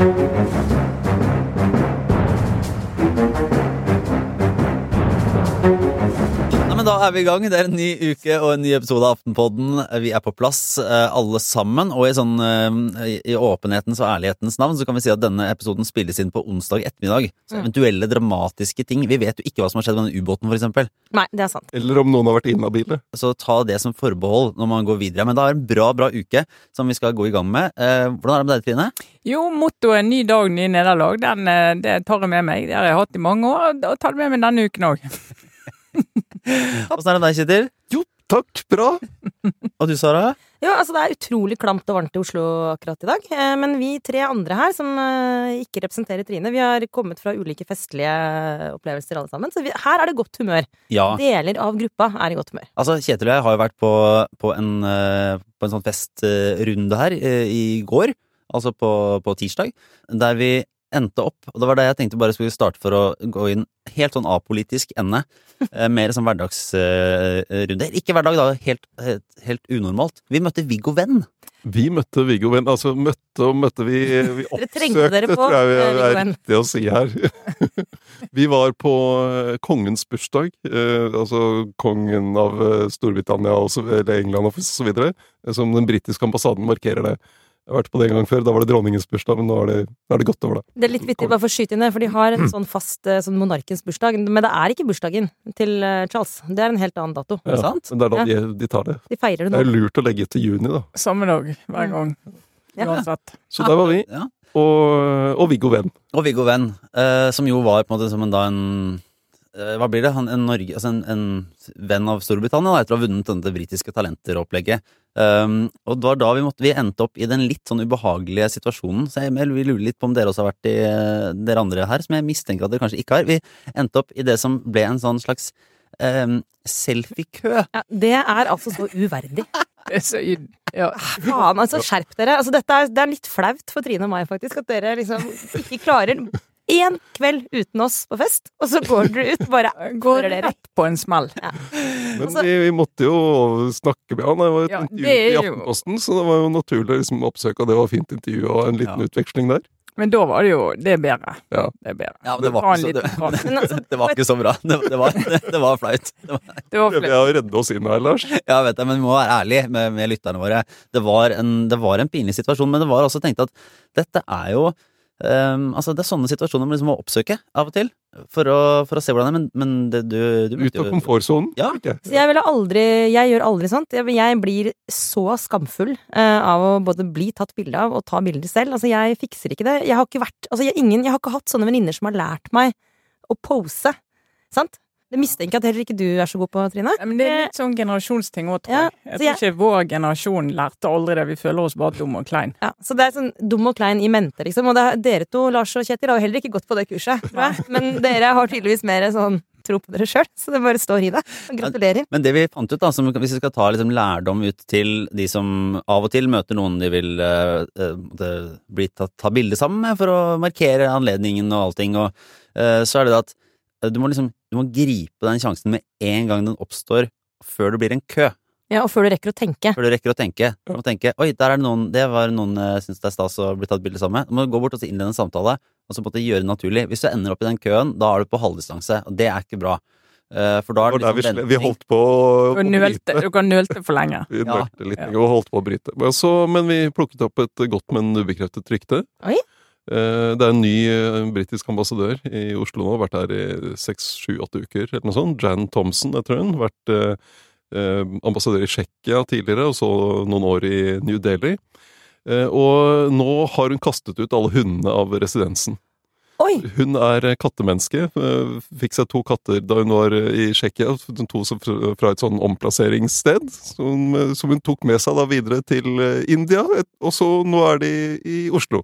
Thank you. Er vi i gang. Det er en ny uke og en ny episode av Aftenpodden. Vi er på plass, eh, alle sammen. Og i, sånn, eh, i- åpenhetens og ærlighetens navn så kan vi si at denne episoden spilles inn på onsdag ettermiddag. Så Mm. eventuelle dramatiske ting Vi vet jo ikke hva som har skjedd med den ubåten, for eksempel. Nei, det er sant. Eller om noen har vært inhabile. Så ta det som forbehold når man går videre. Men det er en bra, bra uke som vi skal gå i gang med. Eh, hvordan er det med deg, Trine? Jo, mottoet 'ny dag, ny nederlag', den, det tar jeg med meg. Det har jeg hatt i mange år, og tar det med meg denne uken òg. Åssen er det med deg, Kjetil? Jo, takk, bra. Og du, Sara? Jo, altså Det er utrolig klamt og varmt i Oslo akkurat i dag. Eh, Men vi tre andre her, som eh, ikke representerer Trine, vi har kommet fra ulike festlige opplevelser alle sammen. Så vi, her er det godt humør. Ja. Deler av gruppa er i godt humør. Altså, Kjetil og jeg har jo vært på, på, en, eh, på en sånn festrunde her eh, i går, altså på, på tirsdag, der vi endte opp, og det var det jeg tenkte bare skulle starte for å gå inn helt sånn apolitisk ende, eh, mer sånn hverdagsrunde. Ikke hverdag, da, helt, helt, helt unormalt. Vi møtte Viggo Venn. Vi møtte Viggo Venn. Altså, møtte og møtte vi Vi oppsøkte, dere på, tror jeg vi er er riktig å si her. vi var på eh, kongens bursdag. Eh, altså kongen av eh, Storbritannia og eller England og så videre. eh, Som den britiske ambassaden markerer det. Jeg har vært på det en gang før. Da var det dronningens bursdag, men nå er det, nå er det godt over, da. Det er litt vittig, bare for å skyte inn det, for de har en sånn fast eh, sånn monarkens bursdag. Men det er ikke bursdagen til eh, Charles. Det er en helt annen dato. det sant? Men det er da de, de tar det. De feirer det Det er lurt å legge til juni, da. Samme dag hver gang. Ja. Uansett. Så der var vi. Og, og Viggo Venn. Og Viggo Venn, eh, som jo var på en måte som en, da en eh, Hva blir det? Han, en, Norge, altså en, en venn av Storbritannia da, etter å ha vunnet dette britiske talenteropplegget. Um, og det var da vi, måtte, vi endte opp i den litt sånn ubehagelige situasjonen. Så jeg, jeg lurer litt på om dere også har vært i eh, dere andre her, som jeg mistenker at dere kanskje ikke har. Vi endte opp i det som ble en sånn slags um, selfiekø. Ja, det er altså så uverdig. Er. Ja. Faen, altså, skjerp dere. Altså, dette er, det er litt flaut for Trine og meg, faktisk, at dere liksom ikke klarer én kveld uten oss på fest, og så går dere ut bare Går rett på en smell. Men Altså- vi, vi måtte jo snakke med han. Det var et Ja, intervju er i Aftenposten, så det var jo naturlig å liksom oppsøke, og det var fint intervju og en liten Ja. utveksling der. Men da var det jo Det er bedre. Ja. Det er bedre. Ja, men det var, ikke så, det, altså, det var ikke så bra. Det, det, var, det, det var flaut. Det var, Det var Prøver flere. å redde oss inn her, Lars? Ja, vet jeg, men vi må være ærlige med, med lytterne våre. Det var, en, det var en pinlig situasjon, men det var også tenkt at dette er jo ehm, altså Det er sånne situasjoner man liksom må oppsøke av og til for å, for å se hvordan det er. Men, men det, du, du Ut av komfortsonen? Ja. jeg. Ville aldri Jeg gjør aldri sånt. Jeg, jeg blir så skamfull uh, av å både bli tatt bilde av og ta bilder selv. Altså, jeg fikser ikke det. Jeg har ikke vært Altså, jeg, ingen, jeg har ikke hatt sånne venninner som har lært meg å pose. Sant? Det mistenker jeg at heller ikke du er så god på, Trine. Ja, Men det er litt sånn generasjonsting òg, tror Ja, jeg. Jeg tror ikke vår generasjon lærte aldri det. Vi føler oss bare dum og klein. Ja, så det er sånn dum og klein i mente, liksom. Og det, er- dere to, Lars og Kjetil, har jo heller ikke gått på det kurset, tror jeg. Men dere har tydeligvis mer sånn tro på dere sjøl, så det bare står i det. Gratulerer. Men det vi fant ut, da, som, hvis vi skal ta liksom lærdom ut til de som av og til møter noen de vil uh, uh, bli tatt, ta bilde sammen med for å markere anledningen og allting, og, uh, så er det det at eh, du må liksom du må gripe den sjansen med en gang den oppstår, før det blir en kø. Ja, og før du rekker å tenke. Før du rekker å tenke. Du må tenke oi, der er det noen Det var noen jeg syns det er stas å bli tatt bilde sammen med. Du må gå bort og innlede en samtale, og så måtte gjøre det naturlig. Hvis du ender opp i den køen, da er du på halvdistanse, og det er ikke bra. Eh, For da er det der vi, liksom vi holdt på å bryte. Du kan bryte. dere nølte for lenge. Vi nølte litt Ja. og holdt på å bryte. Men, så, men vi plukket opp et godt, men ubekreftet rykte. Oi. Eh, Det er en ny eh, britisk ambassadør i Oslo nå, vært her i seks, sju, åtte uker, eller noe sånt. Jan Thompson, jeg tror hun. Vært eh, ambassadør i Tsjekkia tidligere, og så noen år i New Delhi. Eh, Og nå har hun kastet ut alle hundene av residensen. Oi! Hun er kattemenneske. Fikk seg to katter da hun var i Tsjekkia. To fra et sånn omplasseringssted. Som, som hun tok med seg da videre til India. Og så nå er de i Oslo.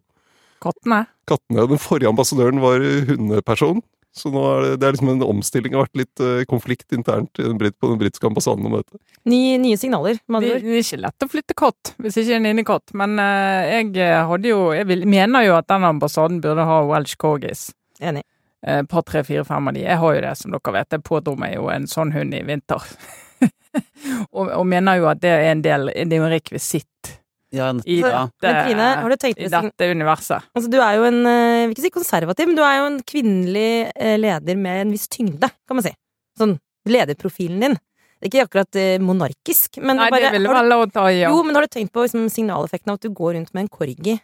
Kattene. Kattene. Den forrige ambassadøren var hundeperson. Så nå er det, det er liksom en omstilling. Det har vært litt eh, konflikt internt i den, brit- på den britiske ambassaden om dette. Ny, nye signaler, med Det, andre ord. det er ikke lett å flytte katt hvis ikke en innekatt, men eh, jeg hadde jo Jeg vil, mener jo at den ambassaden burde ha Welsh Corgis. Enig. Et par, tre, fire, fem av de. Jeg har jo det, som dere vet. Jeg pådro meg jo en sånn hund i vinter. og, og mener jo at det er en del Det er jo en rekvisitt. Ja, i ja. dette, Men Trine, har du tenkt i dette universet. Altså, du er jo en, eh, jeg vil ikke si konservativ, men du er jo en kvinnelig eh, leder med en viss tyngde, kan man si. Sånn lederprofilen din. Det er ikke akkurat eh, monarkisk, men Nei, bare, det du, være lov å ta i, ja. Jo, men har du tenkt på liksom, signaleffekten av at du går rundt med en corgi?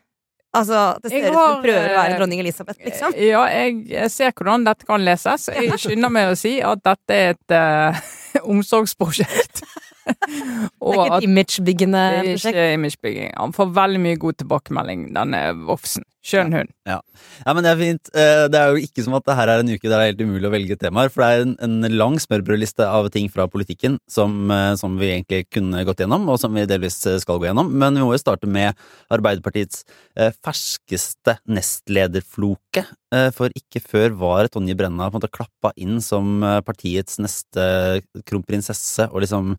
Altså, det ser ut som du prøver å være dronning Elisabeth, liksom. Ja, jeg ser hvordan dette kan leses. Jeg skynder meg å si at dette er et uh, omsorgsprosjekt. Det er ikke et imagebyggende det er prosjekt. ikke imagebygging. Han får veldig mye god tilbakemelding, denne voksen. Skjønn hund. Ja, men det er fint. Eh, Det er jo ikke som at det her er en uke der det er helt umulig å velge temaer, for det er en, en lang smørbrødliste av ting fra politikken som, eh, som vi egentlig kunne gått gjennom, og som vi delvis eh, skal gå gjennom. Men vi må jo starte med Arbeiderpartiets ferskeste nestlederfloke. For ikke før var Tonje Brenna på en måte klappa inn som partiets neste kronprinsesse, og liksom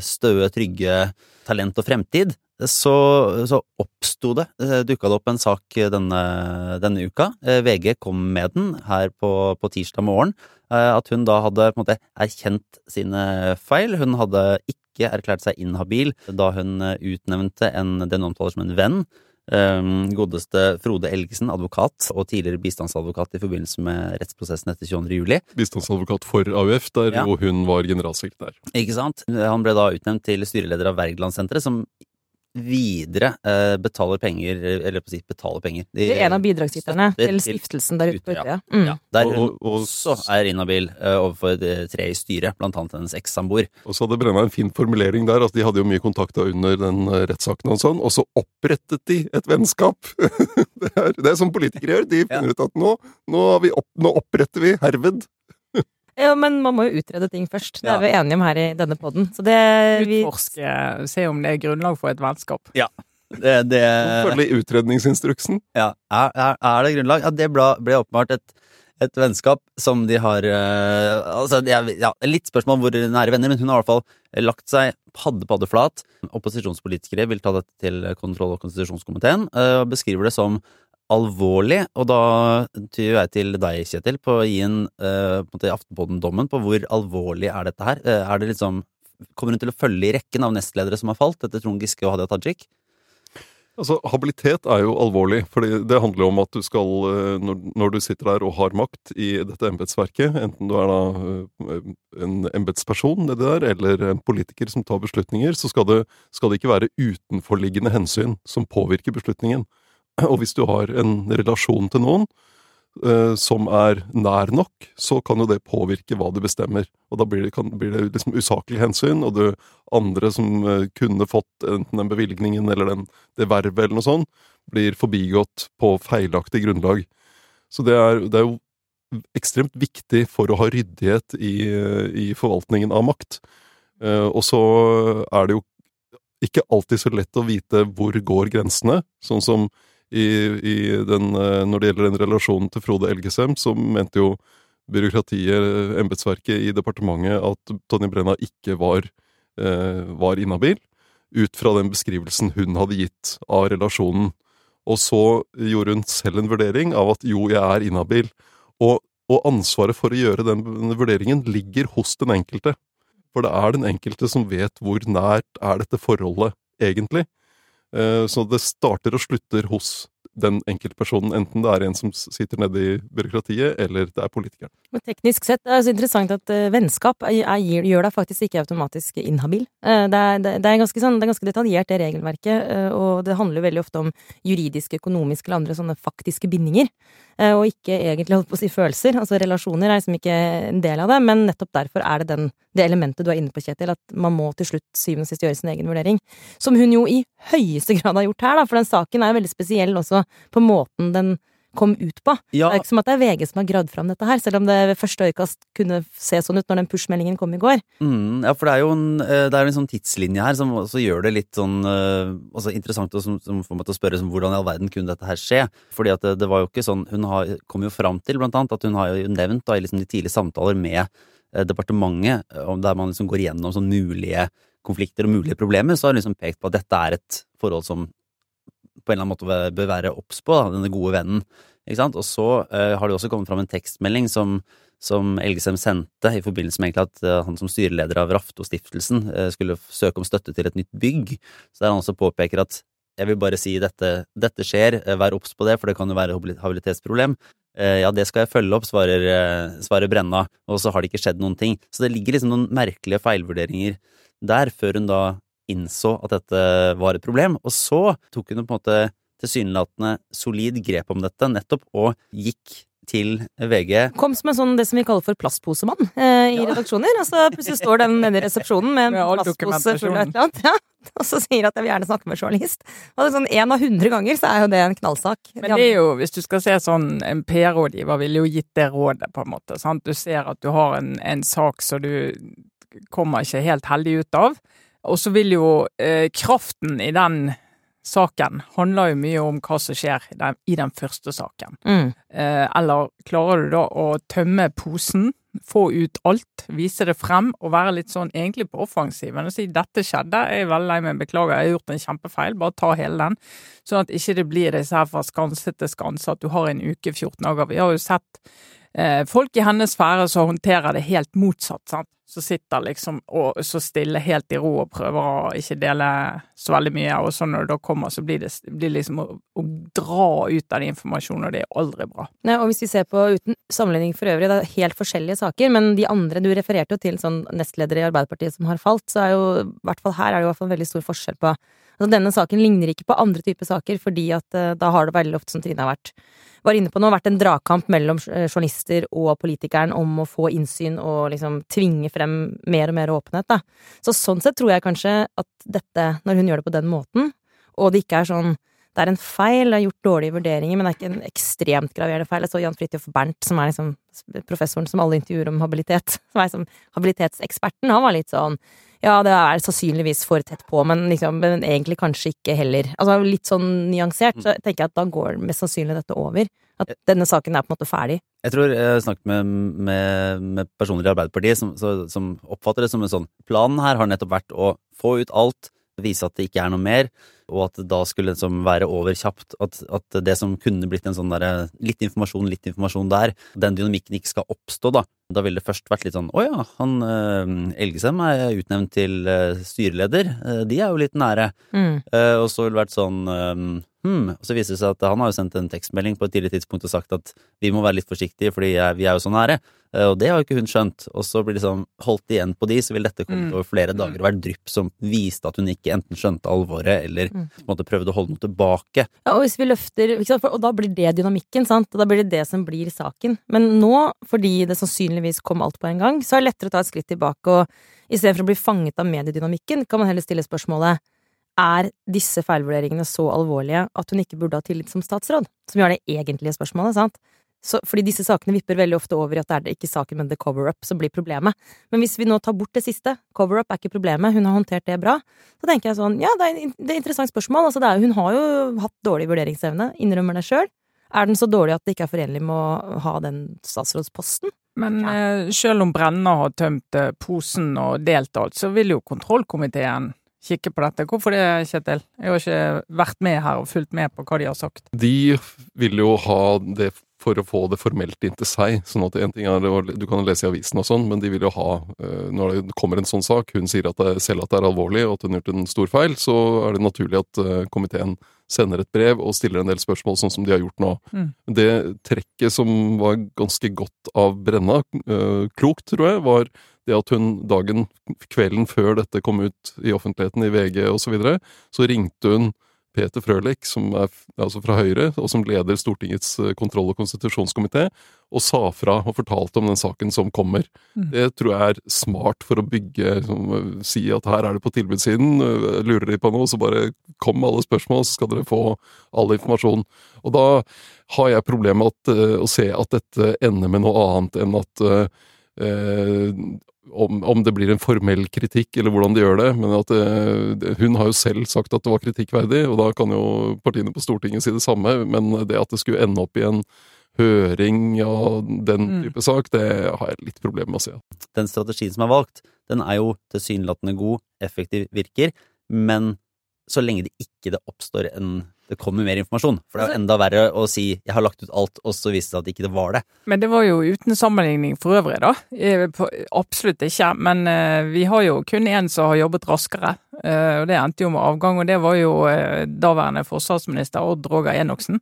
støe, trygge talent og fremtid så, så oppsto det, eh, dukka det opp en sak denne, denne uka. Eh, VG kom med den her på, på tirsdag morgen. eh, At hun da hadde på en måte erkjent sine feil. Hun hadde ikke erklært seg inhabil da hun eh, utnevnte en, den omtaler som en venn. Eh, Godeste Frode Elgesen, advokat og tidligere bistandsadvokat i forbindelse med rettsprosessen etter 22. juli. Bistandsadvokat for AUF, der Ja. jo hun var generalsekretær. Ikke sant? Han ble da utnevnt til styreleder av Wergelandsenteret, som videre eh, betaler penger, eller på å si betaler penger. De, Det er en av bidragsyterne til stiftelsen der ute på Utøya. Ja. Mm. Ja, der hun Og- og- også er inhabil eh, overfor tre i styret, blant annet hennes ekssamboer. Og så hadde Brenna en fin formulering der, at de hadde jo mye kontakter under den eh, rettssaken og sånn, og så opprettet de et vennskap. det, er, det er som politikere gjør, de finner ut at nå, nå, har vi opp, nå oppretter vi herved. Ja, men man må jo utrede ting først. Det Ja. er vi enige om her i denne poden. Så vi, Utforske, se om det er grunnlag for et vennskap. Ja. Det, det Følge utredningsinstruksen. ja, er, er, er det grunnlag? Ja, det ble, ble åpenbart et, et vennskap som de har uh, Altså, det er ja, litt spørsmål om hvor nære venner, men hun har i hvert fall lagt seg padde-paddeflat. Opposisjonspolitikere vil ta dette til kontroll- og konstitusjonskomiteen og og beskriver det som alvorlig, og da tyr jeg til deg, Kjetil, på å gi en uh, en Aftenpodden-dommen på hvor alvorlig er dette her. Uh, er det liksom Kommer hun til å følge i rekken av nestledere som har falt, etter Trond Giske og Hadia Tajik? Altså, Habilitet er jo alvorlig, for det handler jo om at du skal, eh, når, du sitter der og har makt i dette embetsverket, enten du er da en embetsperson eller en politiker som tar beslutninger, så skal det, skal det ikke være utenforliggende hensyn som påvirker beslutningen. Og hvis du har en relasjon til noen eh, som er nær nok, så kan jo det påvirke hva du bestemmer. Og da blir det, kan, blir det liksom usaklig hensyn, og du andre som eh, kunne fått enten den bevilgningen eller den, det vervet eller noe sånt, blir forbigått på feilaktig grunnlag. Så det er, det er jo ekstremt viktig for å ha ryddighet i, i forvaltningen av makt. Eh, og så er det jo ikke alltid så lett å vite hvor går grensene, sånn som i, i den, eh, når det gjelder den relasjonen til Frode Elgesem, så mente jo byråkratiet, embetsverket i departementet, at Tonje Brenna ikke var, eh, var inhabil, ut fra den beskrivelsen hun hadde gitt av relasjonen. Og så gjorde hun selv en vurdering av at jo, jeg er inhabil. Og, og ansvaret for å gjøre den vurderingen ligger hos den enkelte. For det er den enkelte som vet hvor nært er dette forholdet egentlig. Eh, Så det starter og slutter hos den enkeltpersonen, enten det er en som sitter nede i byråkratiet, eller det er politikeren. Men teknisk sett det er så interessant at eh, vennskap er, er, gjør deg faktisk ikke automatisk inhabil. Eh, det, er, det, er ganske sånn, det er ganske detaljert, det regelverket, eh, og det handler jo veldig ofte om juridiske, økonomiske eller andre sånne faktiske bindinger. og ikke egentlig holdt på å si følelser. Altså relasjoner er liksom ikke en del av det, men nettopp derfor er det den, det elementet du er inne på, Kjetil, at man må til slutt syvende og sist gjøre sin egen vurdering. Som hun jo i høyeste grad har gjort her, da, for den saken er veldig spesiell også på måten den kom ut på. Ja, Det er ikke som at det er VG som har gravd fram dette her, selv om det ved første øyekast kunne se sånn ut når den push-meldingen kom i går. Mm, ja, for det er jo en, eh, det er en sånn tidslinje her som også gjør det litt sånn eh, altså interessant og som, som får meg til å spørre som, hvordan i all verden kunne dette her skje? Fordi at det, det var jo ikke sånn Hun har, kom jo fram til blant annet at hun har jo nevnt da, i liksom de tidlige samtaler med eh, departementet, der man liksom går gjennom sånn mulige konflikter og mulige problemer, så har hun liksom pekt på at dette er et forhold som på en eller annen måte bør- være obs på, da, denne gode vennen. Ikke sant? Og så uh, har det også kommet fram en tekstmelding som som Elgesem sendte i forbindelse med at eh, han som styreleder av Raftostiftelsen uh, skulle søke om støtte til et nytt bygg. Så der han også påpeker at jeg vil bare si dette, dette skjer, vær obs på det, for det kan jo være habil- habilitetsproblem. Ja, det skal jeg følge opp, svarer, svarer Brenna, og så har det ikke skjedd noen ting. Så det ligger liksom noen merkelige feilvurderinger der, før hun da innså at dette var et problem. Og så tok hun på en måte tilsynelatende solid grep om dette, nettopp, og gikk til VG. Kom som en sånn det som vi kaller for plastposemann eh, i redaksjoner. Altså, plutselig står den nede i resepsjonen med en Med plastpose full av et eller annet. Ja. Og så sier at jeg vil gjerne snakke med journalist. Og det er sånn En av hundre ganger så er jo det en knallsak. Men det er jo, hvis du skal se sånn, en PR-rådgiver ville jo gitt det rådet, på en måte. Sant? Du ser at du har en, en sak som du kommer ikke helt heldig ut av. Og så vil jo eh, kraften i den saken handler jo mye om hva som skjer i den, i den første saken. Mm. Eh, eller klarer du da å tømme posen, få ut alt, vise det frem og være litt sånn egentlig på offensiven og si 'dette skjedde, jeg er veldig lei meg, beklager, jeg har gjort en kjempefeil', bare ta hele den. Sånn at ikke det blir disse her fra skanse til skanse, at du har en uke, 14 dager. Vi har jo sett eh, folk i hennes sfære som håndterer det helt motsatt, sant. Som sitter liksom og så stille helt i ro og prøver å ikke dele så veldig mye, og så når det da kommer, så blir det blir liksom å, å dra ut av den informasjonen, og det er aldri bra. Nei, og hvis vi ser på uten sammenligning for øvrig, det er helt forskjellige saker, men de andre Du refererte jo til sånn nestledere i Arbeiderpartiet som har falt, så er jo i hvert fall her er det jo i hvert fall veldig stor forskjell på Altså denne saken ligner ikke på andre typer saker, fordi at uh, da har det veldig ofte, som Trine har vært var inne på nå, vært en dragkamp mellom eh, journalister og politikeren om å få innsyn og liksom tvinge frem mer og mer åpenhet, da. Så sånn sett tror jeg kanskje at dette, når hun gjør det på den måten, og det ikke er sånn det er en feil, det er gjort dårlige vurderinger, men det er ikke en ekstremt graverende feil. Jeg så Jan Fridtjof Bernt, som er liksom professoren som alle intervjuer om habilitet, som er liksom habilitetseksperten, han var litt sånn ja, det er sannsynligvis for tett på, men liksom, men egentlig kanskje ikke heller. Altså litt sånn nyansert, så tenker jeg at da går mest sannsynlig dette over. At denne saken er på en måte ferdig. Jeg tror jeg har snakket med, med, med personer i Arbeiderpartiet som, som oppfatter det som en sånn Planen her har nettopp vært å få ut alt, vise at det ikke er noe mer, og at det da skulle liksom være over kjapt. At, at det som kunne blitt en sånn derre litt informasjon, litt informasjon der, den dynamikken ikke skal oppstå, da. Da ville det først vært litt sånn å ja, han eh, Elgesem er utnevnt til eh, styreleder, Eh, de er jo litt nære. Mm. Eh, og så ville det vært sånn um, hmm. Og så viser det seg at han har jo sendt en tekstmelding på et tidlig tidspunkt og sagt at vi må være litt forsiktige fordi jeg, vi er jo så nære. Eh, og det har jo ikke hun skjønt. Og så blir det sånn holdt igjen på de, så vil dette komme Mm. over flere dager og være drypp som viste at hun ikke enten skjønte alvoret eller Mm. på en måte prøvde å holde noe tilbake. Ja, og hvis vi løfter, og da blir det dynamikken, sant? Og da blir det det som blir saken. Men nå, fordi det sannsynligvis kom alt på en gang, så er det lettere å ta et skritt tilbake, og istedenfor å bli fanget av mediedynamikken, kan man heller stille spørsmålet er disse feilvurderingene så alvorlige at hun ikke burde ha tillit som statsråd? Som er det egentlige spørsmålet, sant? Så, fordi disse sakene vipper veldig ofte over i at det er ikke saken, men the cover-up som blir problemet. Men hvis vi nå tar bort det siste, cover-up er ikke problemet, hun har håndtert det bra, så tenker jeg sånn, ja, det er, det er et interessant spørsmål. Altså, det er, hun har jo hatt dårlig vurderingsevne, innrømmer det sjøl. Er den så dårlig at det ikke er forenlig med å ha den statsrådsposten? Men Ja. eh, selv om Brenna har tømt eh, posen og delt alt, så vil jo kontrollkomiteen kikke på dette. Hvorfor det, Kjetil? Jeg har ikke vært med her og fulgt med på hva de har sagt. De vil jo ha det for å få det formelt inn til seg. sånn at en ting er, Du kan lese i avisen og sånn, men de vil jo ha eh, Når det kommer en sånn sak, hun sier at det, selv at det er alvorlig og at hun har gjort en stor feil, så er det naturlig at eh, komiteen sender et brev og stiller en del spørsmål, sånn som de har gjort nå. Mm. Det trekket som var ganske godt av Brenna, eh, klokt tror jeg, var det at hun dagen, kvelden før dette kom ut i offentligheten, i VG osv., så, videre, så ringte hun Peter Frølich, som er altså fra Høyre, og som leder Stortingets eh, kontroll- og konstitusjonskomité, og sa fra og fortalte om den saken som kommer. Mm. Det tror jeg er smart for å bygge liksom, eh, Si at her er det på tilbudssiden, eh, lurer de på noe, så bare kom med alle spørsmål, så skal dere få all informasjon. Og da har jeg problemer med at, å se at dette ender med noe annet enn at om, om det blir en formell kritikk, eller hvordan de gjør det. Men at eh, det- hun har jo selv sagt at det var kritikkverdig, og da kan jo partiene på Stortinget si det samme. Men det at det skulle ende opp i en høring og den Mm. type sak, det har jeg litt problemer med å se. Den strategien som er valgt, den er jo tilsynelatende god, effektiv, virker, men så lenge det ikke det oppstår en det kommer mer informasjon. For det er jo Altså- enda verre å si 'jeg har lagt ut alt', og så viste det seg at ikke det var det. Men det var jo uten sammenligning for øvrig, da. Eh, Absolutt ikke. Men eh, vi har jo kun én som har jobbet raskere, eh, og det endte jo med avgang. Og det var jo daværende forsvarsminister Odd Roger Enoksen.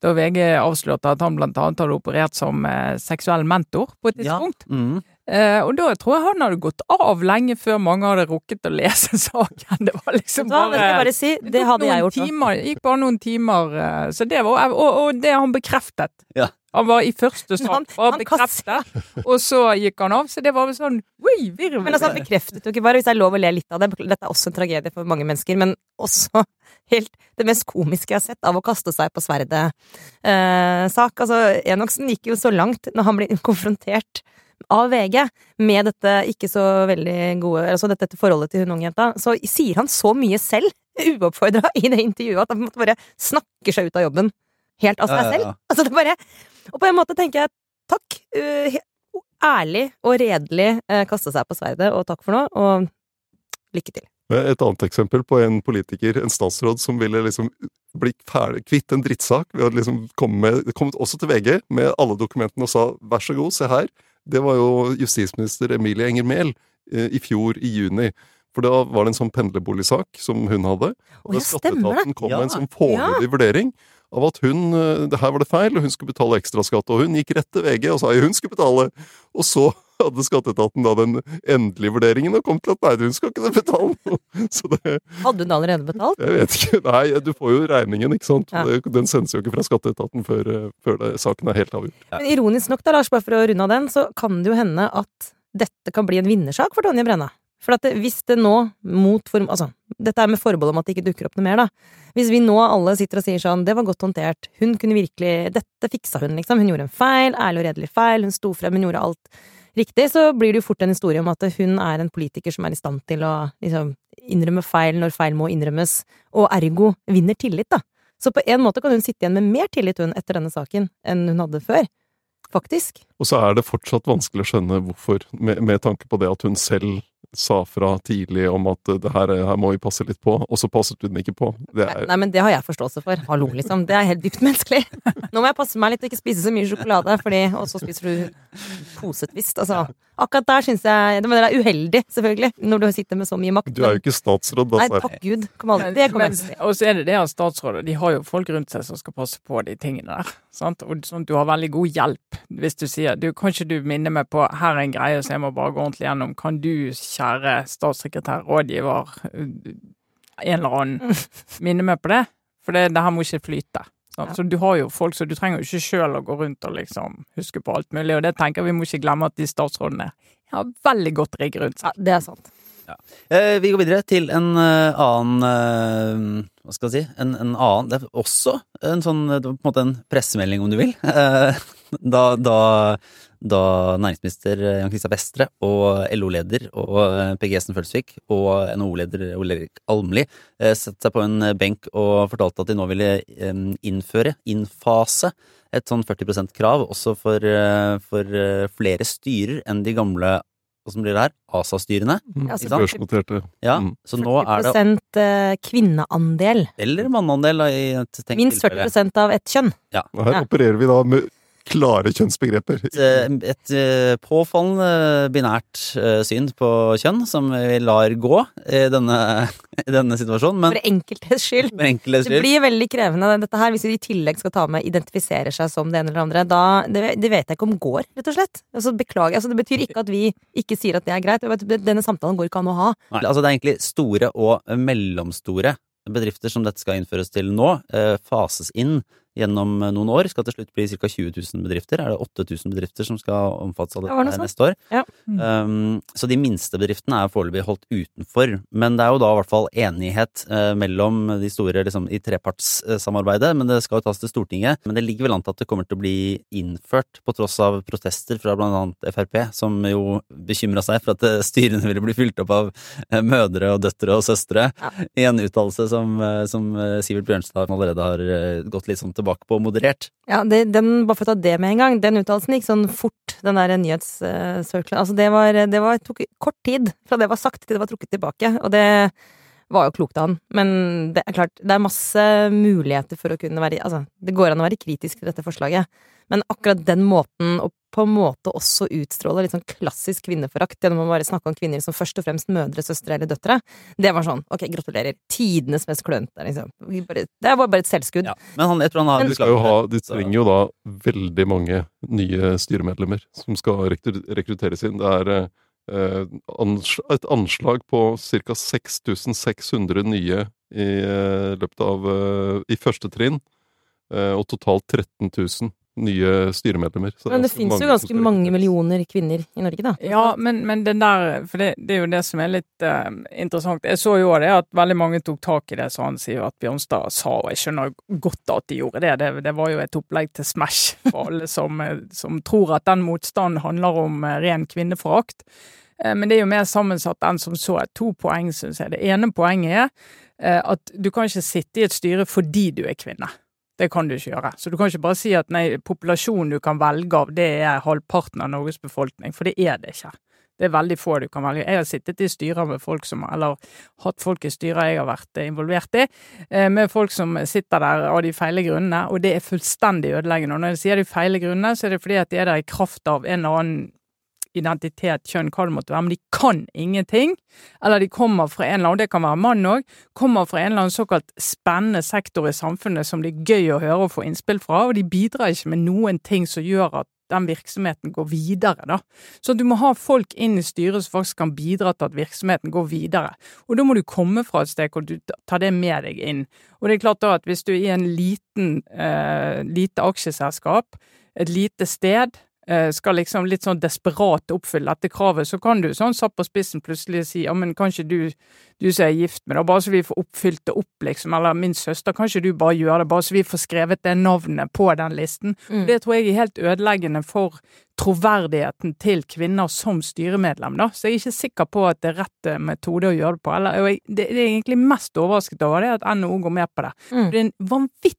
Da VG avslørte at han blant annet hadde operert som seksuell mentor på et Ja. tidspunkt. Mm. Eh, og da tror jeg han hadde gått av lenge før mange hadde rukket å lese saken. Det var liksom bare jeg bare si, det det hadde jeg gjort timer, gikk bare noen timer, eh, så det var, og, og det han bekreftet. Ja. Han var i første sak, bare bekreftet, og så gikk han av. Så det var vel sånn ui, virvel. Men altså, han bekreftet jo ikke bare, hvis det er lov å le litt av det, dette er også en tragedie for mange mennesker, men også helt det mest komiske jeg har sett av å kaste seg på sverdet-sak. altså, Enoksen gikk jo så langt når han ble konfrontert av VG med dette ikke så veldig gode Altså dette, dette forholdet til hun unge jenta, så sier han så mye selv, uoppfordra, i det intervjuet, at han på en måte bare snakker seg ut av jobben. Helt av seg Ja, ja, selv. ja. Altså, det bare Og på en måte tenker jeg takk. uh, ærlig og redelig uh, kaste seg på sverdet, og takk for nå, og lykke til. Et annet eksempel på en politiker, en statsråd, som ville liksom bli ferdig, kvitt en drittsak ved å liksom komme med, kom også til VG med alle dokumentene og sa vær så god, se her. Det var jo justisminister Emilie Enger Mehl eh, i fjor i juni. For da var det en sånn pendlerboligsak som hun hadde. Og ja, stemmer. Skatteetaten kom Ja. med en sånn foreløpig vurdering av at hun eh, det her var det feil, og hun skulle betale ekstraskatt. Og hun gikk rett til VG og sa jo hun skulle betale. Og så hadde skatteetaten da den endelige vurderingen og kom til at nei, hun skal ikke betale noe. Så det Hadde hun allerede betalt? Jeg vet ikke. Nei, du får jo regningen, ikke sant. Ja. Den sendes jo ikke fra skatteetaten før, eh, før det, saken er helt avgjort. Ja. Men ironisk nok, da, Lars, bare for å runde av den, så kan det jo hende at dette kan bli en vinnersak for Tonje Brenna. For at det, hvis det nå, mot form... Altså, dette er med forbehold om at det ikke dukker opp noe mer, da. Hvis vi nå alle sitter og sier sånn, det var godt håndtert, hun kunne virkelig Dette fiksa hun, liksom. Hun gjorde en feil, ærlig og redelig feil, hun sto frem, hun gjorde alt riktig, så blir det jo fort en historie om at hun er en politiker som er i stand til å liksom innrømme feil når feil må innrømmes, og ergo vinner tillit, da. Så på en måte kan hun sitte igjen med mer tillit, hun, etter denne saken, enn hun hadde før. Faktisk. Og så er det fortsatt vanskelig å skjønne hvorfor, med, med tanke på det at hun selv sa fra tidlig om at det her, her må vi passe litt på, og så passet hun ikke på. Det er, Nei, men det har jeg forståelse for. Hallo, liksom. Det er helt dypt menneskelig. Nå må jeg passe meg litt og ikke spise så mye sjokolade, fordi Og så spiser du posetvist. Altså, akkurat der syns jeg Det er uheldig, selvfølgelig, når du sitter med så mye makt. du er jo ikke statsråd, da. Nei, takk Gud. Kom aldri. Det kommer jeg. Og så er det det at statsråder de har jo folk rundt seg som skal passe på de tingene der. Sant? Og sånn at du har veldig god hjelp hvis du sier du, kan ikke du minne meg på her er en greie som jeg må bare gå ordentlig gjennom. Kan du, kjære statssekretær, rådgiver, en eller annen, minne meg på det? For det, det her må ikke flyte. Så, Ja. Så du har jo folk så du trenger jo ikke sjøl å gå rundt og liksom huske på alt mulig, og det tenker vi må ikke glemme at de statsrådene har veldig godt rigg rundt seg. Ja, det er sant. Eh, vi går videre til en uh, annen uh, Hva skal jeg si? En, en annen Det er også en sånn på en måte en pressemelding, om du vil. Uh, da, da, da næringsminister Jan Kristian Vestre og LO-leder og PGS-en Følsvik og NHO-leder Ole Erik Almli satte seg på en benk og fortalte at de nå ville um, innføre, innfase, et sånn 40 %-krav også for, for flere styrer enn de gamle Hvordan blir det her? ASA-styrene. Mm, Altså, sant? Børsnoterte. Ja, Mm. så nå er det 40 eh, kvinneandel. Eller manneandel, da, i et tenkt Minst 40% av ett kjønn. Og her Ja. opererer vi da med klare kjønnsbegreper. Et, eh, et eh, påfallende binært eh, syn på kjønn, som vi lar gå i denne, i denne situasjonen, men For enkeltes skyld. for enkeltes Det blir veldig krevende dette her, hvis vi i tillegg skal ta med identifiserer seg som det ene eller andre. Da, det, det vet jeg ikke om går, rett og slett. Altså, beklager. Altså, det betyr ikke at vi ikke sier at det er greit. Denne samtalen går ikke an å ha. Nei, altså Det er egentlig store og mellomstore bedrifter som dette skal innføres til nå, fases inn gjennom noen år. Skal til slutt bli ca. 20 000 bedrifter. Er det 8000 bedrifter som skal omfattes av dette det neste år? Ja. Um, så de minste bedriftene er foreløpig holdt utenfor. Men det er jo da i hvert fall enighet uh, mellom de store liksom, i trepartssamarbeidet. Men det skal jo tas til Stortinget. Men det ligger vel an til at det kommer til å bli innført, på tross av protester fra annet Frp, som jo bekymra seg for at eh, styrene ville bli fylt opp av eh, mødre og døtre og søstre. Ja. I en uttalelse som, eh, som eh, Sivert Bjørnstad allerede har eh, gått litt sånn tilbake på moderert. Ja, det, den, Bare for å ta det med en gang. Den uttalelsen gikk sånn fort, den der nyhetssirkelen. Altså, det var, det var tok kort tid fra det var sagt til det var trukket tilbake. Og det var jo klokt av han. Men det er klart, det er masse muligheter for å kunne være Altså, det går an å være kritisk til dette forslaget, men akkurat den måten å på en måte også utstråler litt sånn klassisk kvinneforakt gjennom å bare snakke om kvinner som først og fremst mødre, søstre eller døtre, det var sånn ok, gratulerer. Tidenes mest klønete, liksom. Det var bare et selvskudd. Ja. Men han, jeg tror han har Men- jo ha, de trenger jo da veldig mange nye styremedlemmer som skal rekrutteres inn. Det er eh, et anslag på ca. 6600 nye i eh, løpet av eh, i første trinn, eh, og totalt 13 000 nye styremedlemmer. Så Men det det fins jo ganske mange millioner kvinner i Norge, da. Ja, men, men den der For det, det er jo det som er litt uh, interessant. Jeg så jo det at veldig mange tok tak i det som han sier at Bjørnstad sa, og jeg skjønner godt at de gjorde det. Det, det var jo et opplegg til Smash for alle som, eh, som tror at den motstanden handler om eh, ren kvinneforakt. Eh, Men det er jo mer sammensatt enn som så. To poeng, syns jeg. Det ene poenget er at du kan ikke sitte i et styre fordi du er kvinne. Det kan du ikke gjøre. Så du kan ikke bare si at nei, populasjonen du kan velge av, det er halvparten av Norges befolkning, for det er det ikke. Det er veldig få du kan velge. Jeg har sittet i styrer med folk som Eller hatt folk i styrer jeg har vært involvert i, eh, med folk som sitter der av de feile grunnene, og det er fullstendig ødeleggende. Og når jeg sier de feile grunnene, så er det fordi at de er der i kraft av en eller annen identitet, kjønn, hva det måtte være, men de kan ingenting. Eller de kommer fra en eller annen, og det kan være mann òg, kommer fra en eller annen såkalt spennende sektor i samfunnet som det er gøy å høre og få innspill fra, og de bidrar ikke med noen ting som gjør at den virksomheten går videre, da. Så du må ha folk inn i styret som faktisk kan bidra til at virksomheten går videre. Og da må du komme fra et sted hvor du tar det med deg inn. Og det er klart da at hvis du er i en liten, eh, lite aksjeselskap, et lite sted, skal liksom litt sånn desperat oppfylle dette kravet, så kan du sånn satt på spissen plutselig si ja, men kanskje du, du som er gift med det, bare så vi får oppfylt det opp, liksom, eller min søster, kanskje du bare gjør det, bare så vi får skrevet det navnet på den listen. Mm. Det tror jeg er helt ødeleggende for troverdigheten til kvinner som styremedlem, da. Så jeg er ikke sikker på at det er rett eh, metode å gjøre det på. Eller, jeg, det, det er egentlig mest overrasket over, det at NHO går med på det. Mm. Det er en vanvittig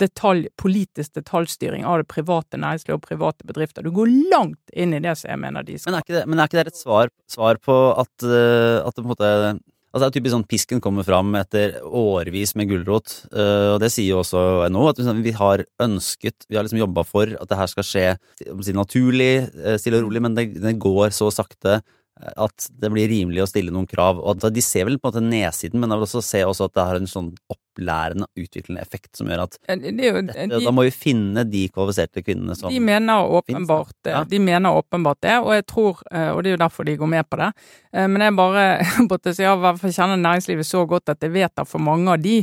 detalj, politisk detaljstyring av det private næringslivet og private bedrifter. Du går langt inn i det som jeg mener de skal. Men er ikke det, men er ikke det et svar, svar på at, eh, at det på en måte Altså det er typisk sånn Pisken kommer fram etter årevis med gulrot, eh, og det sier jo også NHO. At liksom vi har ønsket, vi har liksom jobba for at det her skal skje naturlig, eh, stille og rolig, men det, det går så sakte at det blir rimelig å stille noen krav. Og De ser vel på en måte nedsiden, men jeg vil også se også at det har en sånn opplærende, utviklende effekt som gjør at Det jo, dette, de, da må vi finne de kvalifiserte kvinnene som De mener åpenbart Finnes? Ja. De mener åpenbart det, og jeg tror, eh, og det er jo derfor de går med på det. Eh, Men jeg bare måtte si, jeg hvert fall kjenner næringslivet så godt at jeg vet at for mange av de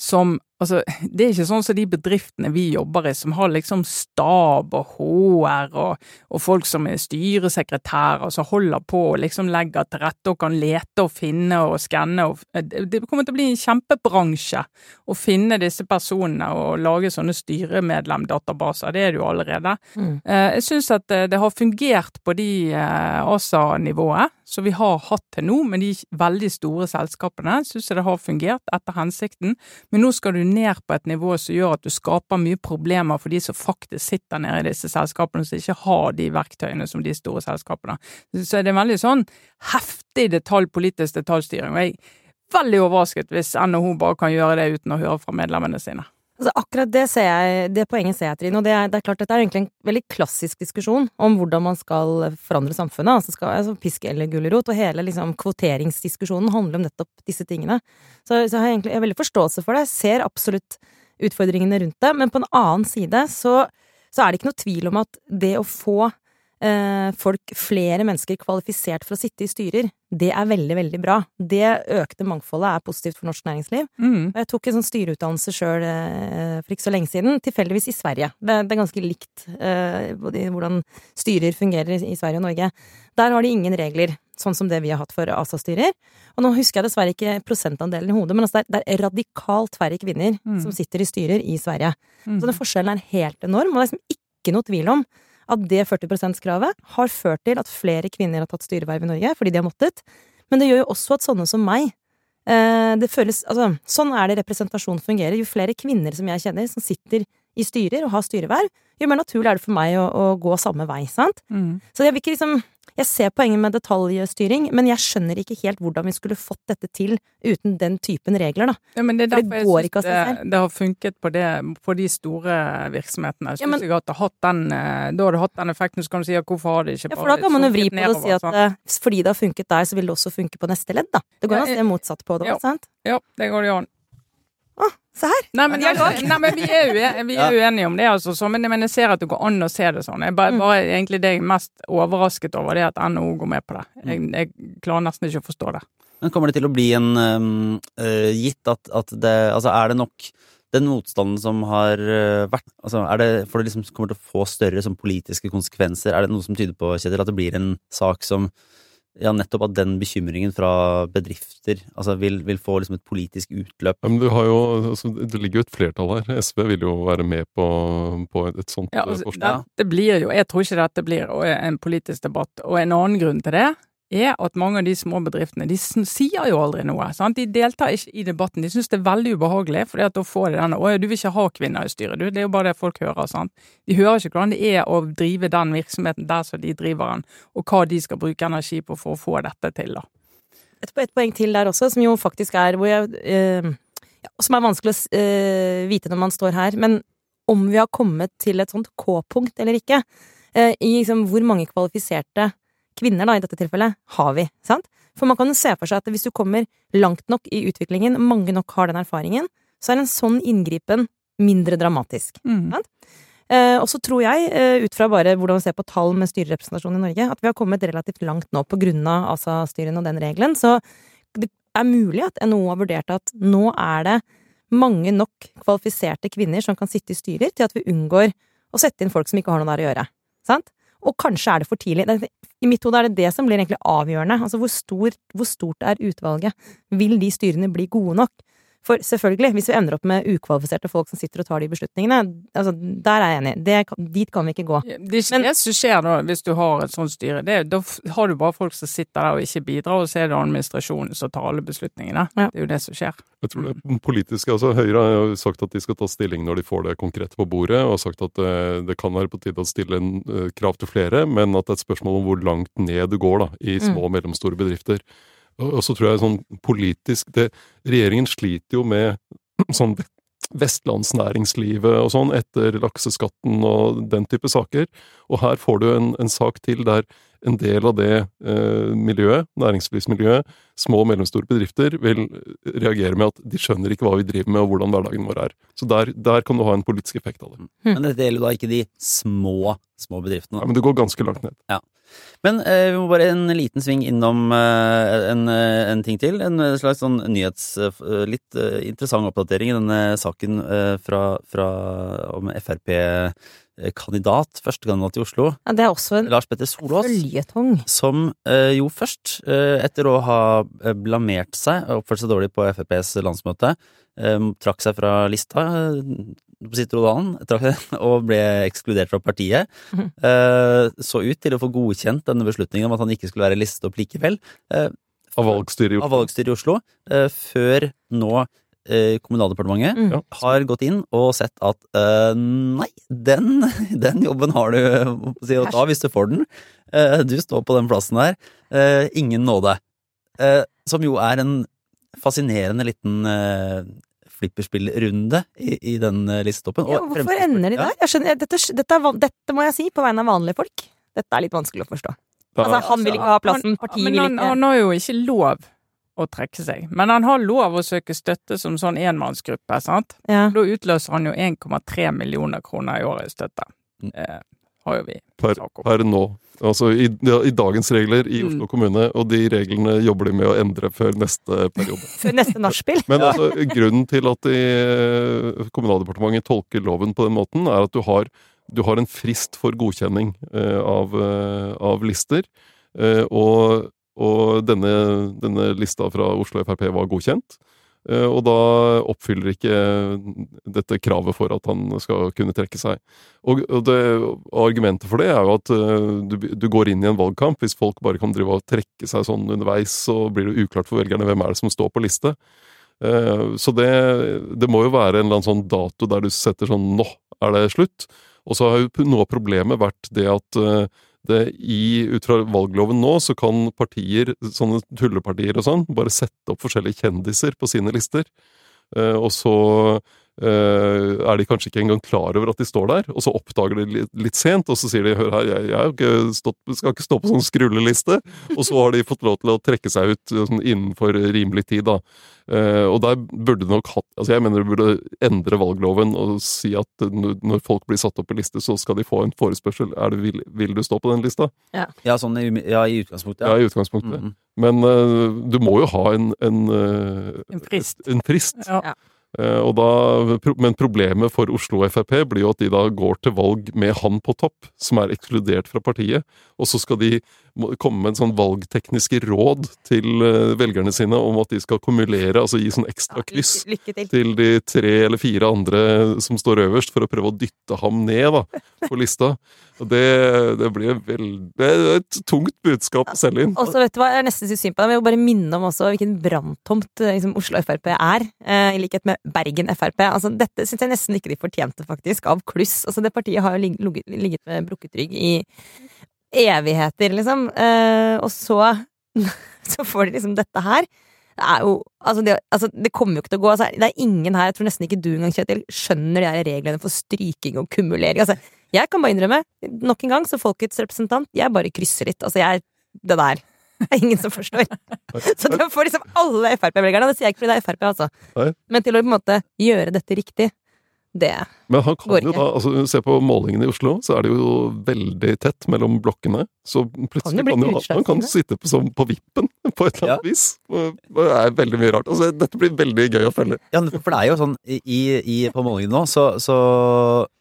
som Altså, det er ikke sånn som de bedriftene vi jobber i, som har liksom stab og HR og, og folk som er styresekretærer og som holder på og liksom legger til rette og kan lete og finne og skanne og eh, Det kommer til å bli en kjempebransje å finne disse personene og lage sånne styremedlemdatabaser. Det er det jo allerede. Mm. Eh, Jeg syns at eh, det har fungert på de ASA-nivået som vi har hatt til nå, med de veldig store selskapene. Syns jeg det har fungert etter hensikten. Men nå skal du ned på et nivå som gjør at du skaper mye problemer for de som faktisk sitter nede i disse selskapene, som ikke har de verktøyene som de store selskapene. Så er det veldig sånn heftig detalj, politisk detaljstyring. og jeg er veldig overrasket hvis NHO bare kan gjøre det uten å høre fra medlemmene sine. Altså, akkurat det, ser jeg, det poenget ser jeg, Trine. Og det er, det er klart dette er egentlig en veldig klassisk diskusjon om hvordan man skal forandre samfunnet. Altså, skal, altså pisk eller gulrot. Og hele liksom, kvoteringsdiskusjonen handler om nettopp disse tingene. Så, så har jeg egentlig jeg har veldig forståelse for det. Ser absolutt utfordringene rundt det. Men på en annen side så, så er det ikke noe tvil om at det å få folk, flere mennesker kvalifisert for å sitte i styrer, det er veldig, veldig bra. Det økte mangfoldet er positivt for norsk næringsliv. Mm. Jeg tok en sånn styreutdannelse sjøl eh, for ikke så lenge siden, tilfeldigvis i Sverige. Det, er ganske likt eh, både hvordan styrer fungerer i, Sverige og Norge. Der har de ingen regler, sånn som det vi har hatt for ASA-styrer. Og nå husker jeg dessverre ikke prosentandelen i hodet, men altså er, det er radikalt færre kvinner Mm. som sitter i styrer i Sverige. Mm. Så den forskjellen er helt enorm, og det er liksom ikke noe tvil om at det 40 %-kravet har ført til at flere kvinner har tatt styreverv i Norge, fordi de har måttet. Men det gjør jo også at sånne som meg eh, det føles, altså, Sånn er det representasjon fungerer. Jo flere kvinner som jeg kjenner som sitter i styrer og har styreverv, jo mer naturlig er det for meg å, å gå samme vei, sant? Mm. Så jeg vil ikke liksom Jeg ser poenget med detaljstyring, men jeg skjønner ikke helt hvordan vi skulle fått dette til uten den typen regler, da. Ja, men det er derfor det jeg syns det, det har funket på, det, på de store virksomhetene. Jeg Ja, men- synes jeg at det hatt den, eh, da har det hatt den effekten. Så kan du si at hvorfor har det ikke bare Ja, for da kan man jo vri på det og si at eh, fordi det har funket der, så vil det også funke på neste ledd, da. Det går an å se motsatt på det ja. sant? Ja, det går det an. Se her! Nei, men, jeg, nei, men vi er jo vi er uenige om det, altså. Så, men, men jeg ser at det går an å se det sånn. Jeg bare, Mm. bare egentlig det jeg er mest overrasket over, det er at NHO går med på det. Jeg, jeg klarer nesten ikke å forstå det. Men kommer det til å bli en eh, Gitt at, at det Altså, er det nok den motstanden som har eh, vært altså er det, For det liksom kommer til å få større sånn, politiske konsekvenser, er det noe som tyder på, Kjetil, at det blir en sak som ja, nettopp at den bekymringen fra bedrifter altså vil, vil få liksom et politisk utløp? Ja, men du har jo, altså, det ligger jo et flertall her. SV vil jo være med på, på et sånt Ja, eh, altså, forslag. det, det blir jo Jeg tror ikke dette blir en politisk debatt. Og en annen grunn til det er at mange av de små bedriftene de sier jo aldri noe. Sant? De deltar ikke i debatten. De syns det er veldig ubehagelig, for da får de denne 'Å ja, du vil ikke ha kvinner i styret', du. Det er jo bare det folk hører. sant? De hører ikke hvordan det er å drive den virksomheten der som de driver den, og hva de skal bruke energi på for å få dette til, da. Et, et poeng til der også, som jo faktisk er hvor jeg eh, ja, Som er vanskelig å eh, vite når man står her, men om vi har kommet til et sånt K-punkt eller ikke. eh, I liksom hvor mange kvalifiserte kvinner, da, i dette tilfellet, har vi, sant? For man kan jo se for seg at hvis du kommer langt nok i utviklingen, mange nok har den erfaringen, så er en sånn inngripen mindre dramatisk. Mm. Eh, og så tror jeg, eh, ut fra bare hvordan vi ser på tall med styrerepresentasjon i Norge, at vi har kommet relativt langt nå på grunn av ASA-styrene og den regelen. Så det er mulig at NHO har vurdert at nå er det mange nok kvalifiserte kvinner som kan sitte i styrer til at vi unngår å sette inn folk som ikke har noe der å gjøre. Sant? Og kanskje er det for tidlig. I mitt hode er det det som blir egentlig avgjørende. Altså hvor, stor, hvor stort er utvalget? Vil de styrene bli gode nok? For selvfølgelig, hvis vi ender opp med ukvalifiserte folk som sitter og tar de beslutningene, altså der er jeg enig. Det, dit kan vi ikke gå. Det er det som skjer da, hvis du har et sånt styre. Det, da har du bare folk som sitter der og ikke bidrar, og så er det administrasjonen som tar alle beslutningene. Ja. Det er jo det som skjer. Jeg tror det politiske, altså Høyre har jo sagt at de skal ta stilling når de får det konkret på bordet, og har sagt at eh, det kan være på tide å stille en, eh, krav til flere, men at det er et spørsmål om hvor langt ned du går da, i små og mellomstore bedrifter. Og, så tror jeg sånn politisk det, Regjeringen sliter jo med sånn vestlandsnæringslivet og sånn etter lakseskatten og den type saker. Og her får du en, en sak til der en del av det eh, miljøet, næringslivsmiljøet, små og mellomstore bedrifter, vil reagere med at de skjønner ikke hva vi driver med og hvordan hverdagen vår er. Så der, der kan du ha en politisk effekt av det. Men dette gjelder da ikke de små, små bedriftene. Ja, men det går ganske langt ned. Men eh, vi må bare en liten sving innom eh, en, eh, en ting til. En eh, slags sånn nyhets... eh, litt eh, interessant oppdatering i denne saken eh, fra, fra om Frp-kandidat, førstekandidat i Oslo, Ja, det er også en Lars Petter Solås. føljetong. Som eh, jo først, eh, etter å ha eh, blamert seg og oppført seg dårlig på FrPs landsmøte, eh, trakk seg fra lista eh, på sitt rodan trakk- og ble ekskludert fra partiet. Eh, så ut til å få godkjent denne beslutningen om at han ikke skulle være listet opp likevel. eh, Av valgstyret i av Oslo. valgstyret i Oslo, eh, før nå eh, Kommunaldepartementet Mm. Har gått inn og sett at uh, nei, den, den jobben har du å si, å ta hvis du får den. Uh, du står på den plassen der. Uh, ingen nåde. Eh, som jo er en fascinerende liten eh, flipperspillrunde i, i den eh, listetoppen. Ja, hvorfor ender de der? Jeg skjønner, dette, dette, er, dette må jeg si på vegne av vanlige folk. Dette er litt vanskelig å forstå. Altså, han vil ikke ha plassen, partiet men vil han, ikke. han har jo ikke lov å trekke seg. Men han har lov å søke støtte som sånn enmannsgruppe, sant? Ja. Da utløser han jo 1,3 millioner kroner i året i støtte. Mm. Eh, har jo vi Per, sak om. per nå. Altså i, i dagens regler i Mm. Oslo kommune, og de reglene jobber de med å endre før neste periode. Før neste nachspiel. Men altså, grunnen til at de, eh, Kommunaldepartementet tolker loven på den måten, er at du har, du har en frist for godkjenning eh, av, eh, av lister. Eh, og og denne, denne lista fra Oslo Frp var godkjent. Eh, og da oppfyller ikke dette kravet for at han skal kunne trekke seg. Og, det, argumentet for det er jo at eh, du, du går inn i en valgkamp. Hvis folk bare kan drive og trekke seg sånn underveis, så blir det uklart for velgerne hvem er det som står på liste. Eh, så det, det må jo være en eller annen sånn dato der du setter sånn Nå er det slutt. Og så har jo noe av problemet vært det at det i, ut fra valgloven nå, så kan partier, sånne tullepartier og sånn, bare sette opp forskjellige kjendiser på sine lister. Eh, og så er de kanskje ikke engang klar over at de står der, og så oppdager de litt, litt sent, og så sier de hør her, jeg, jeg har ikke stått, skal ikke stå på sånn skrulleliste. Og så har de fått lov til å trekke seg ut eh, sånn, innenfor rimelig tid, da. Eh, og der burde det nok hatt Altså jeg mener du burde endre valgloven og si at når folk blir satt opp på liste, så skal de få en forespørsel. Er det, vil, vil du stå på den lista? Ja, sånn i, ja, i utgangspunktet. Ja, Ja. i utgangspunktet. Mhm. Men uh, du må jo ha en En, uh, En frist. En frist. Ja. Eh, da, men problemet for Oslo Frp blir jo at de da går til valg med han på topp, som er ekskludert fra partiet. Og så skal de komme med en sånn valgtekniske råd til eh, velgerne sine om at de skal kumulere, altså gi sånn ekstra kryss Lykke, lykke til. til de tre eller fire andre som står øverst, for å prøve å dytte ham ned da, på lista. Og det, det blir veldig, det er et tungt budskap å selge inn. Og så vet du hva, jeg er nesten synd på deg, men jeg vil bare minne om også hvilken branntomt eh, liksom, Oslo Frp er, eh, i likhet med Bergen Frp. Altså, dette syns jeg nesten ikke de fortjente, faktisk, av kluss. Altså, det partiet har jo ligget, ligget med brukket rygg i evigheter, liksom. Eh, og så, så får de liksom dette her. Det er jo Altså, det, altså, det kommer jo ikke til å gå. Altså, det er ingen her, jeg tror nesten ikke du engang, Kjetil, skjønner de her reglene for stryking og kumulering. Altså, jeg kan bare innrømme, nok en gang, som folkets representant, jeg bare krysser litt. Altså, jeg Det der. Det er ingen som forstår. Så det får liksom alle Frp-velgerne. Det sier jeg ikke fordi det er Frp, altså. Men til å på en måte gjøre dette riktig, det Men han kan jo da, altså Se på målingene i Oslo, så er det jo veldig tett mellom blokkene. Så plutselig Kan jo, han- kan sitte på, som på vippen på et eller annet vis. Og Det er veldig mye rart. Altså, dette blir veldig gøy å følge. Ja, for det er jo sånn i, i, på målingen nå, så, så,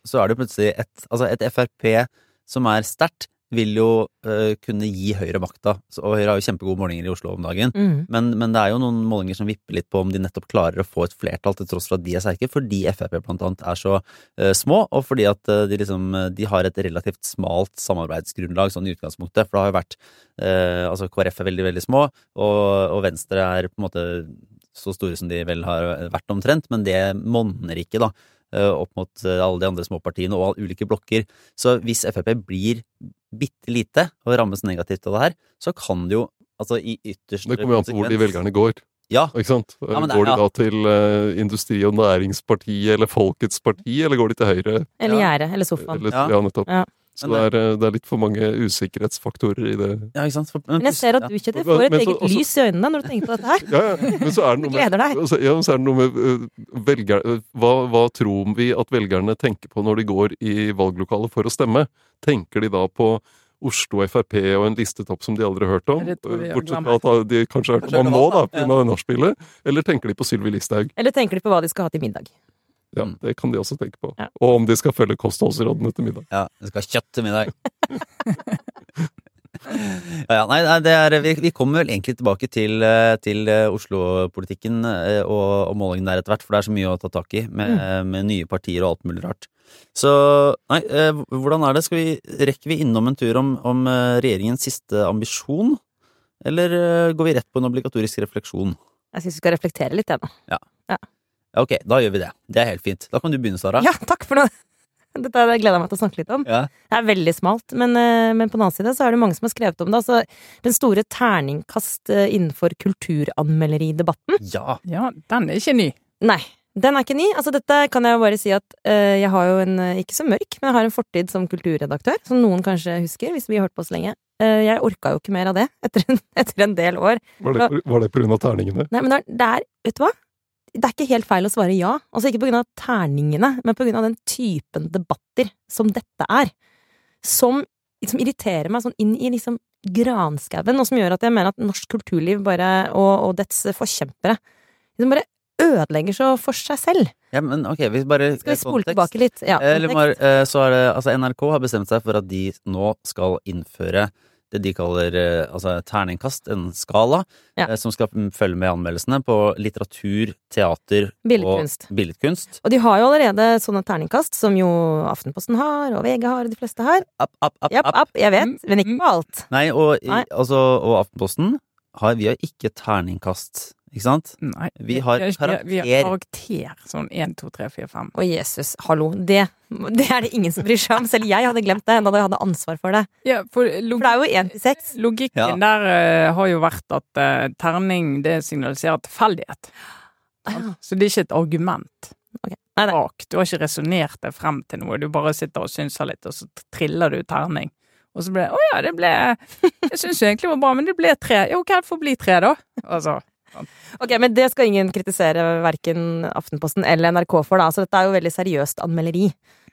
så er det plutselig et, altså et Frp som er sterkt, vil jo uh, kunne gi Høyre makta. Og Høyre har jo kjempegode målinger i Oslo om dagen. mm. Men, men det er jo noen målinger som vipper litt på om de nettopp klarer å få et flertall, til tross for at de er sterke, fordi Frp blant annet er så uh, små, og fordi at uh, de liksom de har et relativt smalt samarbeidsgrunnlag sånn i utgangspunktet. For det har jo vært Altså, KrF er veldig, veldig små, og, og Venstre er på en måte så store som de vel har vært omtrent, men det monner ikke, da. Øh, Opp mot øh, alle de andre småpartiene og ulike blokker. Så hvis Frp blir bitte lite og rammes negativt av det her, så kan det jo altså i ytterste Det kommer jo an på hvor de velgerne går. Ja, Ikke sant? Ja, går de ja. da til uh, Industri- og Næringspartiet eller Folkets parti, eller går de til Høyre? Eller gjerdet. Eller sofaen. Eller, Ja. ja. nettopp. Ja. Så Men det er, eh, det er litt for mange usikkerhetsfaktorer i det. ja ikke sant? For, Men jeg ser at du, Kjetil, får et så- eget også- lys i øynene når du tenker på dette her. Ja, ja. Men så er det noe med, Gleder deg. altså, ja, men så er det noe med øh, velger, øh, hva, hva tror vi at velgerne tenker på når de går i valglokalet for å stemme? Tenker de da på Oslo Frp og en listetopp som de aldri har hørt om? Bortsett fra at de kanskje har hørt om ham nå, da, pga. det nachspielet. Eller tenker de på Sylvi Listhaug? Eller tenker de på hva de skal ha til middag? Ja, Mm. det kan de også tenke på. Ja. Og om de skal følge kostholdsrådene til middag. Ja, de skal ha kjøtt til middag. ja, ja, nei, er, vi, vi kommer vel egentlig tilbake til, eh, til eh, Oslo-politikken eh, og, og målingen der etter hvert, for det er så mye å ta tak i med, med nye partier og alt mulig rart. Så nei, hvordan er det? Skal vi, rekker vi innom en tur om, om regjeringens siste ambisjon? Eller går vi rett på en obligatorisk refleksjon? Jeg syns vi skal reflektere litt, jeg nå. Ja, ok, da gjør vi det. Det er helt fint. Da kan du begynne, Sara. Ja, takk for noe! Dette gleder jeg meg til å snakke litt om. Ja. Det er veldig smalt, men, eh, men på den annen side så er det mange som har skrevet om det. Altså, den store terningkast eh, innenfor kulturanmelderidebatten. ja. Ja, den er ikke ny. Nei, den er ikke ny. Altså, dette kan jeg bare si at uh, jeg har jo en, ikke så mørk, men jeg har en fortid som kulturredaktør, som noen kanskje husker, hvis vi har hørt på oss lenge. Uh, jeg orka jo ikke mer av det etter en, etter en del år. Var det, var det på grunn av terningene? Nei, men det er, det er Vet du hva? Det er ikke helt feil å svare ja. Altså ikke på grunn av terningene, men på grunn av den typen debatter som dette er. Som liksom irriterer meg sånn inn i liksom granskauen, og som gjør at jeg mener at norsk kulturliv bare, og, og dets forkjempere liksom bare ødelegger så for seg selv. ja, men ok, vi bare Skal vi spole tilbake litt? Ja, Eller eh, så er det, altså NRK har bestemt seg for at de nå skal innføre det de kaller eh, altså terningkast, en skala, Ja. eh, som skal følge med anmeldelsene på litteratur, teater Billedkunst. og billedkunst. Og de har jo allerede sånne terningkast, som jo Aftenposten har, og VG har, og de fleste har. App, app, app, Yep, app. app, jeg vet, men ikke på alt. Nei, og, Nei. Altså, og Aftenposten har, vi har ikke terningkast Ikke sant? Nei. Vi har karakter. vi har karakter. Sånn 1, 2, 3, 4, 5. Å, Jesus, hallo. Det, det er det ingen som bryr seg om. Selv jeg hadde glemt det da jeg hadde ansvar for det. Ja, for, For det er jo 1 til 6. Logikken Ja. der uh, har jo vært at uh, terning det signaliserer tilfeldighet. Ah, Så det er ikke et argument Okay. Nei, nei. bak. Du har ikke resonnert deg frem til noe. Du bare sitter og synser litt, og så triller du terning. Og så ble det Å ja, det ble Jeg syns egentlig det var bra, men det ble tre. Ja, ok, det får bli tre, da. Altså. Ok, men det skal ingen kritisere verken Aftenposten eller NRK for, da. Så dette er jo veldig seriøst anmelderi.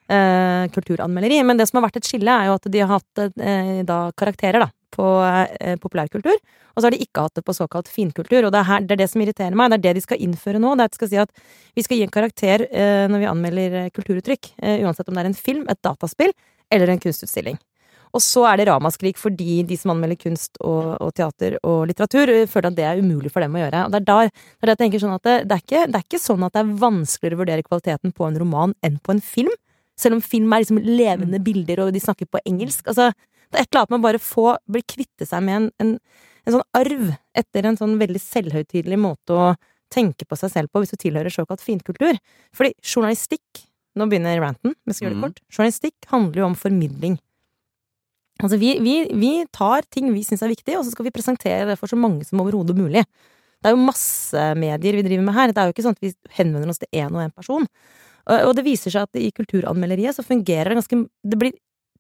Eh, kulturanmelderi. Men det som har vært et skille, er jo at de har hatt eh, da karakterer, da. På eh, populærkultur. Og så har de ikke hatt det på såkalt finkultur. Og det er, her, det er det som irriterer meg. Det er det de skal innføre nå. Det er at de skal si at vi skal gi en karakter eh, når vi anmelder kulturuttrykk. Eh, uansett om det er en film, et dataspill eller en kunstutstilling. Og så er det ramaskrik fordi de som anmelder kunst og, og teater og litteratur, eh, føler at det er umulig for dem å gjøre. Og det er der det er jeg tenker sånn at det, det, er ikke, det er ikke sånn at det er vanskeligere å vurdere kvaliteten på en roman enn på en film. Selv om film er liksom levende bilder, og de snakker på engelsk. Altså, det er et eller annet med å bare få bli kvitte seg med en, en, en sånn arv etter en sånn veldig selvhøytidelig måte å tenke på seg selv på hvis du tilhører såkalt finkultur. Fordi journalistikk Nå begynner ranten, med skal gjøre det Mhm. kort. Journalistikk handler jo om formidling. Altså, vi, vi, vi tar ting vi syns er viktig, og så skal vi presentere det for så mange som overhodet mulig. Det er jo masse medier vi driver med her. Det er jo ikke sånn at vi henvender oss til én og én person. Og, det viser seg at i kulturanmelderiet så fungerer det ganske det blir,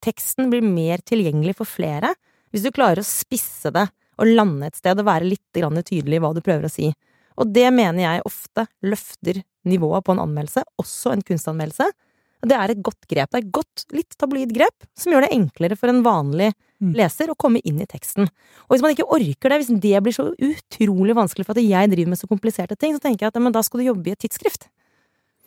Teksten blir mer tilgjengelig for flere hvis du klarer å spisse det og lande et sted og være litt tydelig i hva du prøver å si. Og det mener jeg ofte løfter nivået på en anmeldelse, også en kunstanmeldelse. Det er et godt grep. Det er et godt, litt tabloid grep, som gjør det enklere for en vanlig Mm. leser å komme inn i teksten. Og hvis man ikke orker det, hvis det blir så utrolig vanskelig for at jeg driver med så kompliserte ting, så tenker jeg at ja, men da skal du jobbe i et tidsskrift.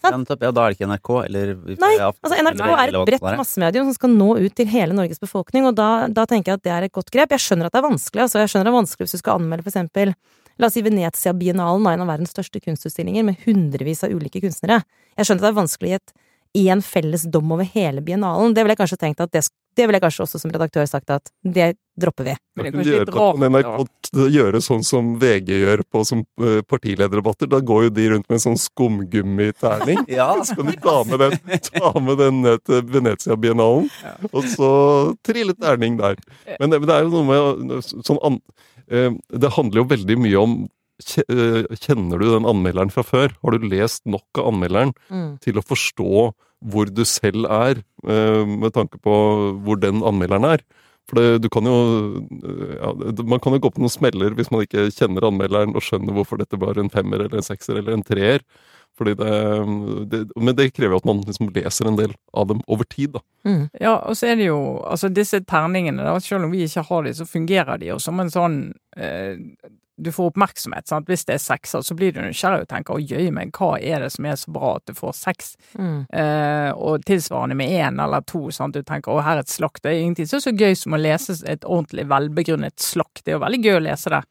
Ja, nettopp. ja, da er det ikke NRK, eller Nei, Altså NRK eller- er et bredt massemedium som skal nå ut til hele Norges befolkning, og da, da tenker jeg at det er et godt grep. Jeg skjønner at det er vanskelig, altså. Jeg skjønner at det er vanskelig hvis du skal anmelde for eksempel La oss si Venezia-biennalen, en av verdens største kunstutstillinger med hundrevis av ulike kunstnere. Jeg skjønner at det er vanskelig i gi et en felles dom over hele biennalen. Det ville jeg kanskje tenkt at det, det ville jeg kanskje også som redaktør sagt at det dropper vi. Men det kanskje gjøre, kan. NRK gjøre sånn som VG gjør på som eh, partilederdebatter? Da går jo de rundt med en sånn skumgummiterning. Ja, Så kan du ta med den, ta med den ned til Venezia-biennalen, og så trille terning der. Men det, men det er jo noe med sånn an, eh, Det handler jo veldig mye om Kjenner du den anmelderen fra før? Har du lest nok av anmelderen Mm. til å forstå hvor du selv er, eh, med tanke på hvor den anmelderen er? For det, du kan jo eh, ja, Man kan jo gå på noen smeller hvis man ikke kjenner anmelderen og skjønner hvorfor dette var en femmer eller en sekser eller en treer. Fordi det, det, men det krever jo at man liksom leser en del av dem over tid, da. Mm. Ja, og så er det jo Altså, disse terningene, da, selv om vi ikke har de, så fungerer de jo som en sånn eh, Du får oppmerksomhet, sant. Hvis det er sekser, så blir du nysgjerrig og tenker å jøye meg, hva er det som er så bra at du får seks? Mm. Eh, og tilsvarende med én eller to, sant. Du tenker å, her er et slakt. Det er ingenting så, så gøy som å lese et ordentlig velbegrunnet slakt. Det er jo veldig gøy å lese det.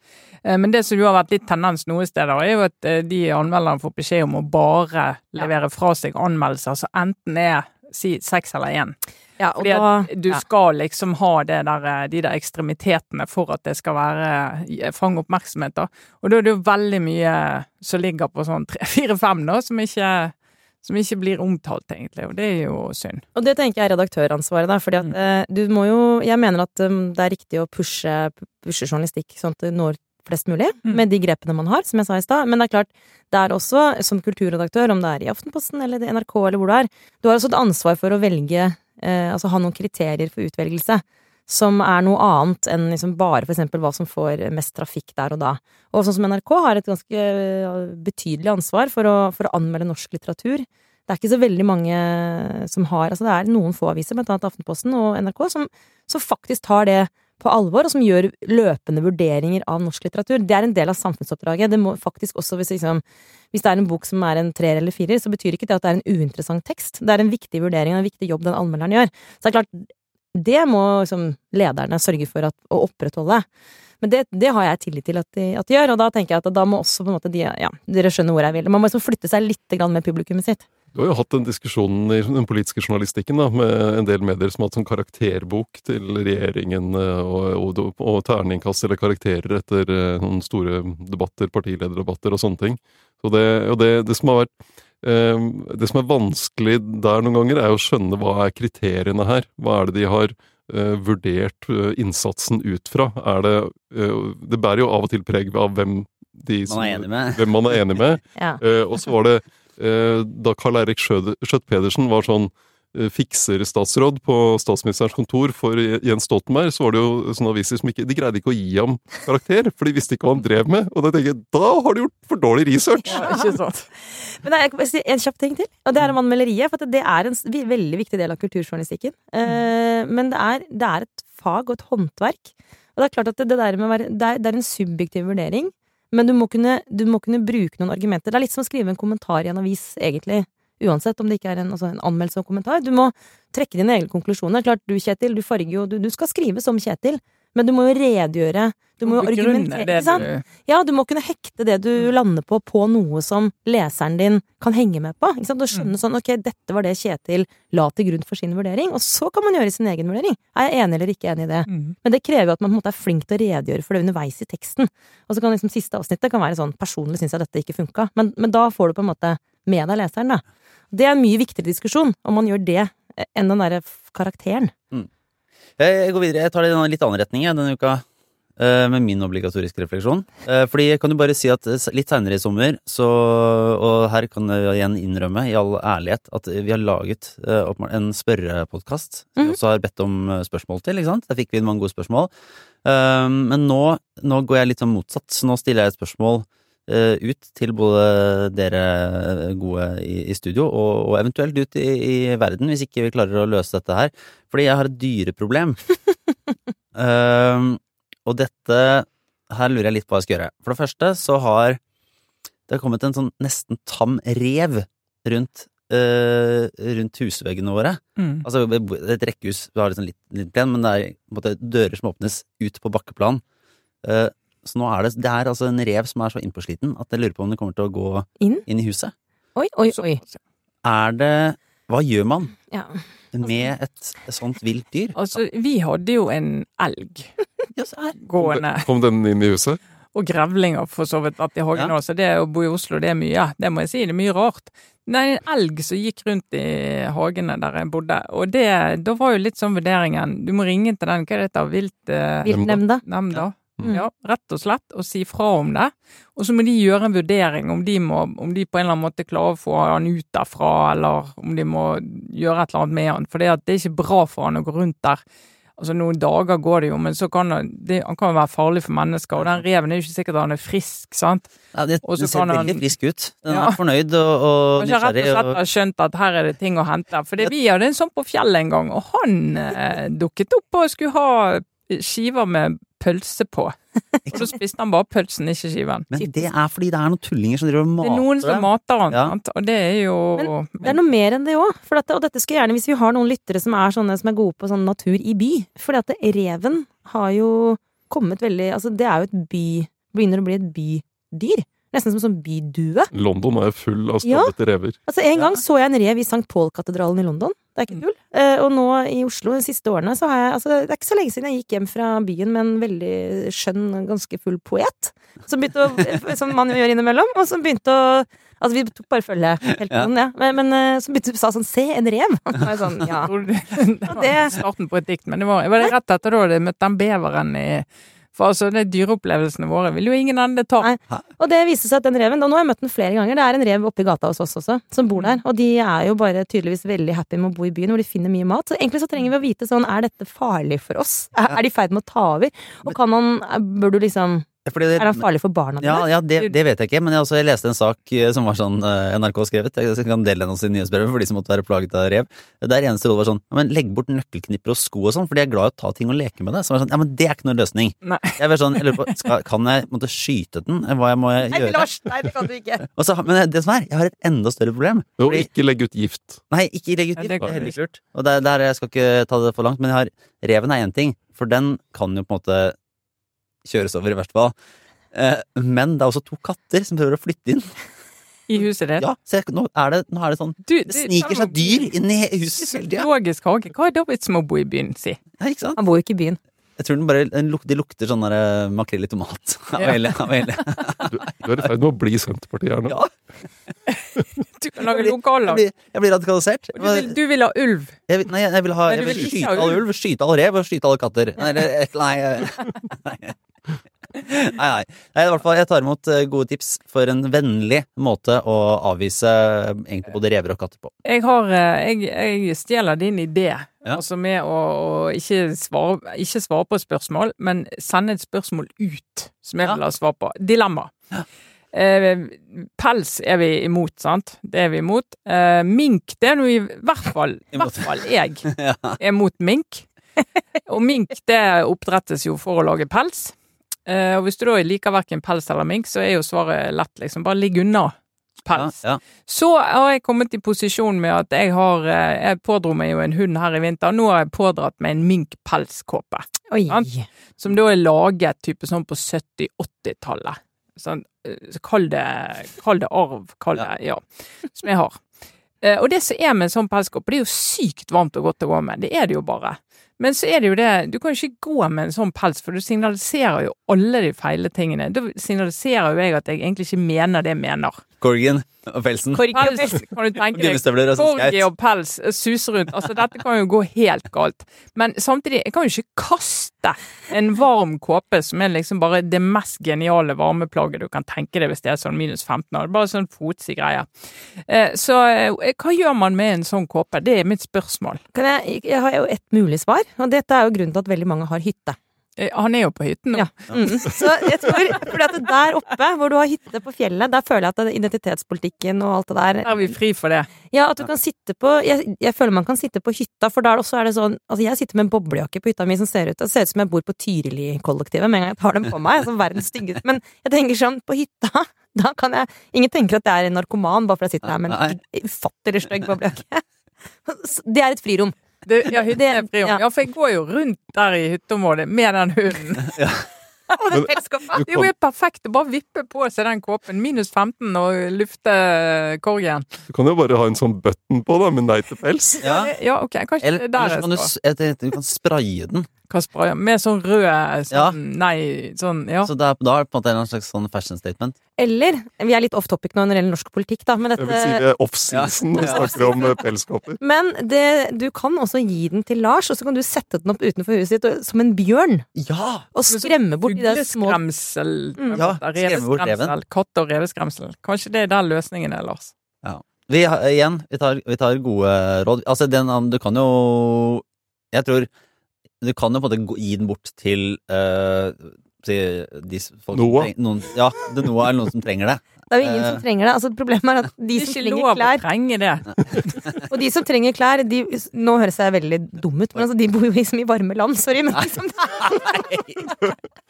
Eh, men det som jo har vært litt tendens noen steder, er jo at eh, de anmelderne får beskjed om å bare levere fra seg anmeldelser som enten er si seks eller én. Ja, Fordi da du ja. skal liksom ha det der, eh, de der ekstremitetene for at det skal være eh, fange oppmerksomhet. da. Og da er det jo veldig mye som ligger på sånn tre, fire, fem, da, som ikke, som ikke blir omtalt, egentlig. Og det er jo synd. Og det tenker jeg er redaktøransvaret, da. Fordi at Mm. eh, du må jo Jeg mener at det er riktig å pushe, pushe journalistikk sånn at det når flest mulig, Mm. med de grepene man har, som jeg sa i stad. Men det er klart, det er også, som kulturredaktør, om det er i Aftenposten eller NRK eller hvor du er, du har også et ansvar for å velge eh, Altså ha noen kriterier for utvelgelse. Som er noe annet enn liksom bare for eksempel hva som får mest trafikk der og da. Og sånn som NRK har et ganske eh, betydelig ansvar for å, for å anmelde norsk litteratur. Det er ikke så veldig mange som har Altså det er noen få aviser, blant annet Aftenposten og NRK, som, som faktisk tar det på alvor, og som gjør løpende vurderinger av norsk litteratur. Det er en del av samfunnsoppdraget. Det må faktisk også, hvis, liksom, hvis det er en bok som er en treer eller firer, så betyr ikke det at det er en uinteressant tekst. Det er en viktig vurdering og en viktig jobb den anmelderen gjør. Så det er klart, det må liksom, lederne sørge for at, å opprettholde. Men det, det har jeg tillit til at de, at de gjør, og da tenker jeg at da må også på en måte de Ja, dere skjønner hvor jeg vil. Man må liksom flytte seg litt med publikummet sitt. Du har jo hatt den diskusjonen i den politiske journalistikken da, med en del medier som har hatt sånn karakterbok til regjeringen eh, og, og, og terningkast eller karakterer etter eh, noen store debatter, partilederdebatter og sånne ting. Så det, og det, det som har vært eh, Det som er vanskelig der noen ganger, er å skjønne hva er kriteriene her. Hva er det de har eh, vurdert innsatsen ut fra? Er det eh, Det bærer jo av og til preg av hvem de som, Man er enig med. hvem man er enig med. Ja. Eh, og så var det da Karl Eirik Skjøtt-Pedersen var sånn eh, fikserstatsråd på statsministerens kontor for Jens Stoltenberg, så var det jo sånne aviser som ikke De greide ikke å gi ham karakter, for de visste ikke hva han drev med. Og da tenker jeg da har du gjort for dårlig research! Ja, ikke sant? Men jeg kan si en kjapp ting til, og det er om anmelderiet. For det er en veldig viktig del av kulturjournalistikken. Eh, men det er, det er et fag og et håndverk. Og det er klart at det, der med å være, det er en subjektiv vurdering, men du må, kunne, du må kunne bruke noen argumenter. Det er litt som å skrive en kommentar i en avis, egentlig. Uansett om det ikke er en, altså en anmeldelse og kommentar. Du må trekke dine egne konklusjoner. Klart du, Kjetil, du farger jo Du, du skal skrive som Kjetil, men du må jo redegjøre. Du må jo argumentere. ikke sant? du Ja, du må kunne hekte det du lander på, på noe som leseren din kan henge med på. Ikke sant? Og skjønne sånn, ok, dette var det Kjetil la til grunn for sin vurdering, og så kan man gjøre sin egen vurdering. Er jeg enig eller ikke enig i det? Mm. Men det krever jo at man på en måte er flink til å redegjøre for det underveis i teksten. Og så kan liksom siste avsnittet kan være sånn, personlig syns jeg dette ikke funka, men, men da får du på en måte med deg leseren, da. Det er en mye viktigere diskusjon om man gjør det enn den derre karakteren. karakteren. Jeg går videre. Jeg tar det i en litt annen retning denne uka. eh, Med min obligatoriske refleksjon. Eh, Fordi jeg kan jo bare si at eh, litt seinere i sommer, så Og her kan jeg igjen innrømme, i all ærlighet, at vi har laget eh, en spørrepodkast. Som vi Mhm. også har bedt om eh, spørsmål til, ikke sant? Der fikk vi inn mange gode spørsmål. Eh, Men nå, nå går jeg litt sånn motsatt. Så nå stiller jeg et spørsmål eh, ut til både dere gode i, studio, og, eventuelt ut i, verden, hvis ikke vi klarer å løse dette her. Fordi jeg har et dyreproblem. Ehm, og dette Her lurer jeg litt på hva jeg skal gjøre. For det første så har det kommet en sånn nesten tam rev rundt, Uh, rundt husveggene våre. Mm. Altså et rekkehus, vi har liksom litt, litt plen, men det er måte dører som åpnes ut på bakkeplan. Eh, så nå er det, det er altså en rev som er så innpåsliten at jeg lurer på om det kommer til å gå Inn? inn i huset. Oi, oi, oi. Er det Hva gjør man Ja. med et sånt vilt dyr? Altså, vi hadde jo en elg så er- gående, Kom den inn i huset? og grevlinger for så vidt vært i hagen Ja. også. Det å bo i Oslo, det er mye. Det må jeg si, det er mye rart. Nei, en elg som gikk rundt i hagene der jeg bodde, og det, da var jo litt sånn vurderingen Du må ringe til den, hva er dette, vilt... eh, Viltnemnda. nemnda. Mm. Ja, rett og slett, og si fra om det. Og så må de gjøre en vurdering om de, må, om de på en eller annen måte klarer å få han ut derfra, eller om de må gjøre et eller annet med han. For det, er ikke bra for han å gå rundt der. Altså Noen dager går det jo, men så kan han, det, han kan være farlig for mennesker. Og den reven er jo ikke sikkert at han er frisk, sant. Ja, det, den ser han- veldig frisk ut. Den Ja. er fornøyd og, og Kanskje rett og slett har skjønt at her er det ting å hente. For det, vi hadde en sånn på fjellet en gang, og han eh, dukket opp og skulle ha skiver med pølse på. Og så spiste han bare pølsen, ikke skiven. men det er fordi det er noen tullinger som driver og Det er noen som mater han, Ja. og det er jo Det er noe mer enn det òg. Og dette skulle jeg gjerne, hvis vi har noen lyttere som er sånne som er gode på sånn natur i by. Fordi at reven har jo kommet veldig Altså, det er jo et by Begynner å bli et bydyr. Nesten som sånn bydue. London er full av Ja. rever. Altså, en Ja. gang så jeg en rev i St. Paul-katedralen i London. Det er ikke tull. Eh, og nå i Oslo de siste årene så har jeg Altså, det er ikke så lenge siden jeg gikk hjem fra byen med en veldig skjønn, ganske full poet. Som å Som man gjør innimellom. Og som begynte å Altså, vi tok bare følge helt Ja. sånn, ja. Men, men eh, så begynte sa sånn Se, en rev! Og så sånn, ja. Det, var starten på et dikt, men det var, var det rett etter da du møtte den beveren i For altså, de dyreopplevelsene våre vil jo ingen andre ta. Nei. Og det viste seg at den reven, og nå har jeg møtt den flere ganger, det er en rev oppe i gata hos oss også, som bor der. Og de er jo bare tydeligvis veldig happy med å bo i byen, hvor de finner mye mat. Så egentlig så trenger vi å vite sånn, er dette farlig for oss? Er, er de i ferd med å ta over? Og kan man, bør du liksom, det, er han farlig for barna ja, dine? ja det, det vet jeg ikke, men jeg, også, jeg leste en sak eh, som var sånn eh, NRK skrevet. Jeg kan dele den også i nyhetsbrevet for de som måtte være plaget av rev. Der eneste råd var sånn ja, men legg bort nøkkelknipper og sko og sånn, for de er glad i å ta ting og leke med det. Så var sånn, ja, men det er ikke noen løsning. Nei. Jeg var sånn, jeg lurer på, skal, Kan jeg måtte skyte den? Hva jeg må jeg Nei, gjøre? Lars, nei, det kan du ikke. Og så, men det som er, jeg har et enda større problem. Jo, Fordi- ikke legg ut gift. Nei, ikke legg ut Ja, gift. det Det er heller ikke lurt. Og der, der, jeg skal ikke ta det for langt, men jeg har, reven er én ting, for den kan jo på en måte kjøres over, i hvert fall. Eh, men det er også to katter som prøver å flytte inn. i huset ditt. Ja, se, nå er det, nå er det sånn Du, Det sniker seg dyr inn i huset hele tida. Zoologisk hage. Hva er det vits må bo i byen, si? Ja, ikke sant? Han bor ikke i byen. Jeg tror den bare den luk, de lukter sånn der eh, makrell i tomat. Av Ja. hele, av hele. Du, du er i ferd med å bli Senterpartiet her nå. Ja, Du kan lage lokallag. jeg jeg blir radikalisert. Du vil, du vil ha ulv. Jeg nei, jeg vil, ha, Nei, jeg vil vil skyte ha all ulv. ulv, skyte all rev og skyte alle katter. Nei, nei, nei. Nei, nei. nei i hvert fall, jeg tar imot eh, gode tips for en vennlig måte å avvise eh, egentlig både rever og katter på. Jeg har eh, Jeg, jeg stjeler din idé, Ja. altså med å, å ikke, svare, ikke svare på et spørsmål, men sende et spørsmål ut som jeg vil ha svar på. Dilemma. Eh, pels er vi imot, sant? Det er vi imot. Eh, mink, det er nå i hvert fall, i hvert fall jeg Ja. er mot mink. Og mink det oppdrettes jo for å lage pels. Eh, og hvis du da liker verken pels eller mink, så er jo svaret lett, liksom. Bare ligg unna pels. Ja, ja. Så har jeg kommet i posisjon med at jeg har eh, Jeg pådro meg jo en hund her i vinter. Nå har jeg pådratt meg en minkpelskåpe. Som da er laget type sånn på 70-80-tallet. Sånn, eh, så kall det, kall det arv, kall det ja. Som jeg har. Og det som er med en sånn pelskåpe, det er jo sykt varmt og godt å gå med. Det er det jo bare. Men så er det jo det, du kan jo ikke gå med en sånn pels, for du signaliserer jo alle de feile tingene. Da signaliserer jo jeg at jeg egentlig ikke mener det jeg mener. Corgien og pelsen. Pels, kan du tenke deg. Gummistøvler og Corgi og pels suser rundt. Altså, dette kan jo gå helt galt. Men samtidig, jeg kan jo ikke kaste en varm kåpe som er liksom bare det mest geniale varmeplagget du kan tenke deg hvis det er sånn minus 15 år. Bare sånn fotsig greie. Eh, Så eh, hva gjør man med en sånn kåpe? Det er mitt spørsmål. Kan jeg, jeg har jo et mulig svar, og dette er jo grunnen til at veldig mange har hytte. Eh, Han er jo på hytten nå. Ja. Mm. Så jeg tror, fordi at der oppe, hvor du har hytte på fjellet, der føler jeg at det- identitetspolitikken og alt det der Er vi fri for det? Ja, at du kan sitte på jeg, jeg føler man kan sitte på hytta, for da også er det sånn Altså, jeg sitter med en boblejakke på hytta mi som ser ut Det ser ut som jeg bor på Tyrili-kollektivet med en gang jeg tar den på meg. Som verdens styggeste Men jeg tenker sånn, på hytta, da kan jeg Ingen tenker at jeg er en narkoman bare fordi jeg sitter her med en ufattelig stygg boblejakke. Det er et frirom. Det ja, hytten er Det- ja. Ja, for jeg går jo rundt der i hytteområdet med den hunden. Og det er Det jo helt perfekt å bare vippe på seg den kåpen. Minus 15 og lufte korgen. du kan jo bare ha en sånn button på, da, med nei til pels. Ja. Ja, ok, kanskje Eller, det er eller der så kan du, jeg tenkte du kan spraye den. Skal spraye. Med sånn rød sånn, Ja. Nei, sånn Ja. Så det er, da er det på en måte en slags sånn fashion statement. Eller Vi er litt off topic nå når det gjelder norsk politikk, da, men Jeg vil si vi er off-season og Ja. snakker om eh, pelskåper. Men det, du kan også gi den til Lars, og så kan du sette den opp utenfor huset ditt og- som en bjørn. Ja! Og skremme bort de der små Skremsel. Mm. Ja, skremme bort reven. Katt og reveskremsel. Kanskje det er der løsningen er, Lars. Ja. Vi, igjen, vi tar, vi tar gode råd. Altså, den, du kan jo Jeg tror Du kan jo på en måte gi den bort til uh, de folk Noah. treng- Noen, ja, det Noah er noen som trenger det. Det er jo ingen Eh. som trenger det. Altså, problemet er at de er som trenger klær trenger det. Og de som trenger klær, de Nå høres jeg veldig dum ut, men altså, de bor jo liksom i varme land. Sorry, men liksom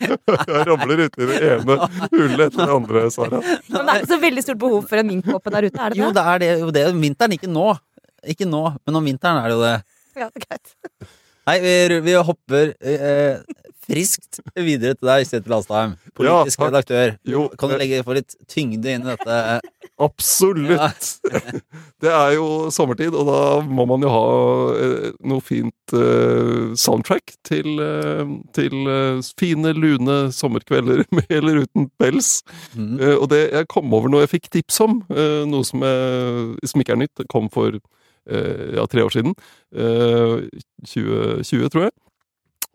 Jeg ramler uti det ene hullet etter det andre, Sara. Men det er ikke så veldig stort behov for en minkkåpe der ute, er det Jo, det? det er det. Jo, det er vinteren. Ikke nå. Ikke nå, men om vinteren er det jo det. Ja, det er greit. Nei, vi, vi hopper eh, friskt videre til deg, Kjetil Astheim. Politisk Ja, redaktør. Jo, Kan du eh, legge for litt tyngde inn i dette? Absolutt! Det er jo sommertid, og da må man jo ha eh, noe fint eh, soundtrack til, eh, til eh, fine, lune sommerkvelder med eller uten pels. Mm. Eh, og det jeg kom over noe jeg fikk tips om, eh, noe som, jeg, som ikke er nytt, kom for eh, ja, tre år siden. Eh, 2020, tror jeg.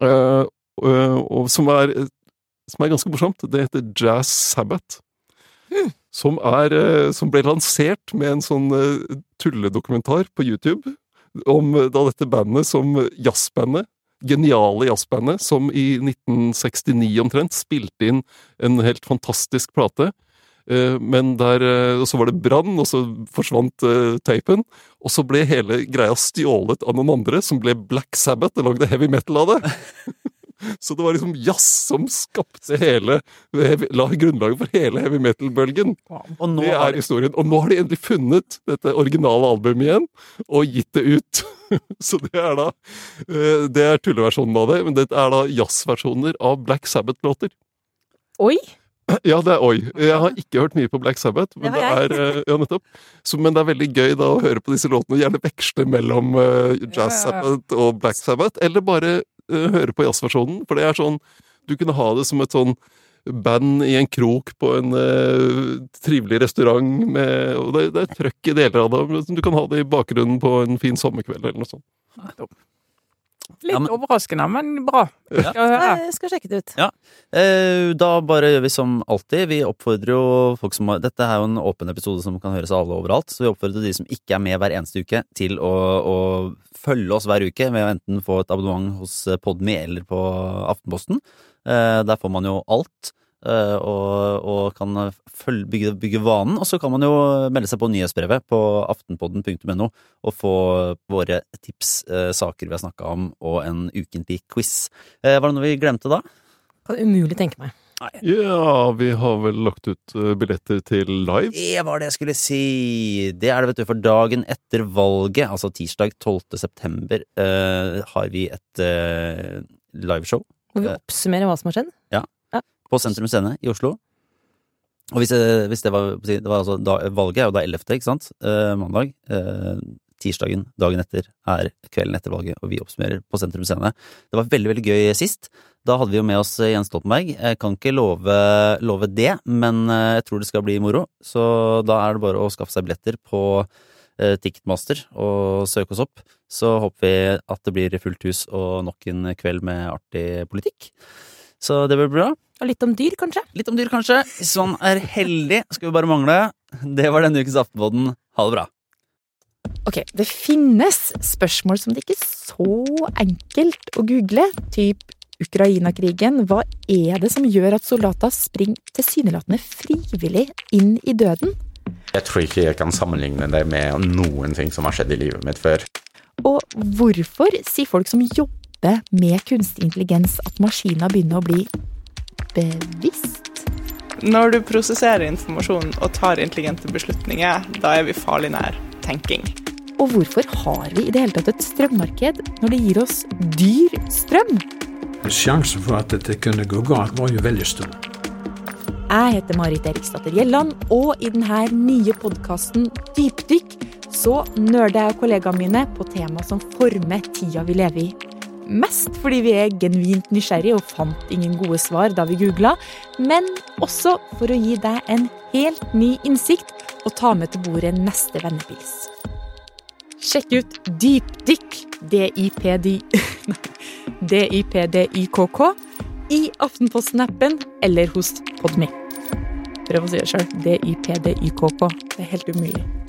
Eh, og, som er, som er ganske morsomt. Det heter Jazz Sabbath. Som, er, eh, som ble lansert med en sånn eh, tulledokumentar på YouTube om eh, da dette bandet som jazzbandet geniale jazzbandet som i 1969 omtrent spilte inn en helt fantastisk plate. Eh, Men der, eh, og så var det brann, og så forsvant uh, teipen. Og så ble hele greia stjålet av noen andre, som ble Black Sabbath og lagde heavy metal av det. Så det var liksom jazz som skapte hele La grunnlaget for hele heavy metal-bølgen. Og nå er har historien. Og nå har de endelig funnet dette originale albumet igjen, og gitt det ut. Så det er da uh, Det er tulleversjonen av det, men det er da jazzversjoner av Black Sabbath-låter. Oi! Ja, det er Oi. Jeg har ikke hørt mye på Black Sabbath, men Det det, er, eh, ja, nettopp. Så, men det er veldig gøy da å høre på disse låtene og gjerne veksle mellom uh, Jazz Sabbath og Black Sabbath, eller bare uh, høre på jazzversjonen. For det er sånn Du kunne ha det som et sånn band i en krok på en uh, trivelig restaurant med Og det, det er trøkk i deler av det. men Du kan ha det i bakgrunnen på en fin sommerkveld eller noe sånt. Litt Ja, men- overraskende, men bra. Ja. Jeg skal sjekke det ut. Eh, Da bare gjør vi som alltid. Vi oppfordrer jo folk som har Dette er jo en åpen episode som kan høres av alle overalt, så vi oppfordrer de som ikke er med hver eneste uke, til å, å følge oss hver uke ved å enten få et abonnement hos Podme eller på Aftenposten. Eh, Der får man jo alt. Eh, Og, og kan følge, bygge, bygge vanen. Og så kan man jo melde seg på nyhetsbrevet på aftenpodden.no og få våre tips, eh, saker vi har snakka om, og en ukentlig quiz. Eh, Var det noe vi glemte da? Kan umulig tenke meg. Ja, vi har vel lagt ut billetter til live. Det var det jeg skulle si! Det er det, vet du. For dagen etter valget, altså tirsdag 12. september, uh, har vi et uh, liveshow Hvor vi oppsummerer hva som har skjedd? På Sentrum Scene i Oslo. Og hvis, det- hvis det var Det var altså da, Valget er jo da 11., ikke sant? Eh, mandag. Eh, tirsdagen, dagen etter, er kvelden etter valget, og vi oppsummerer på Sentrum Scene. Det var veldig, veldig gøy sist. Da hadde vi jo med oss Jens Stoltenberg. Jeg kan ikke love, love det, men eh, jeg tror det skal bli moro. Så da er det bare å skaffe seg billetter på eh, Ticketmaster og søke oss opp. Så håper vi at det blir fullt hus og nok en kveld med artig politikk. Så det blir bra. Og litt om dyr, kanskje? Litt om dyr, kanskje. Hvis man er heldig, skal vi bare mangle. Det var denne ukens Aftenpodden. Ha det bra. Ok, det finnes spørsmål som det ikke er så enkelt å google, typ Ukraina-krigen. Hva er det som gjør at soldater springer tilsynelatende frivillig inn i døden? Jeg tror ikke jeg kan sammenligne det med noen ting som har skjedd i livet mitt før. Og hvorfor sier folk som jobber med kunstig intelligens at maskiner begynner å bli bevisst? Når du prosesserer informasjon og tar intelligente beslutninger, da er vi farlig nær tenking. Og hvorfor har vi i det hele tatt et strømmarked når det gir oss dyr strøm? Sjansen for at dette kunne gå galt, var jo veldig stor. Jeg heter Marit Eriksdatter Gjelland, og i denne nye podkasten Dypdykk så nerder jeg og kollegaene mine på tema som former tida vi lever i. Mest fordi vi er genuint nysgjerrige og fant ingen gode svar da vi googla, men også for å gi deg en helt ny innsikt og ta med til bordet neste vennepils. Sjekk ut Dypdykk, D-I-P-D D-I-P-D-Y-K-K, i Aftenposten-appen eller hos Podme. Prøv å si det sjøl. D-I-P-D-Y-K-K. Det er helt umulig.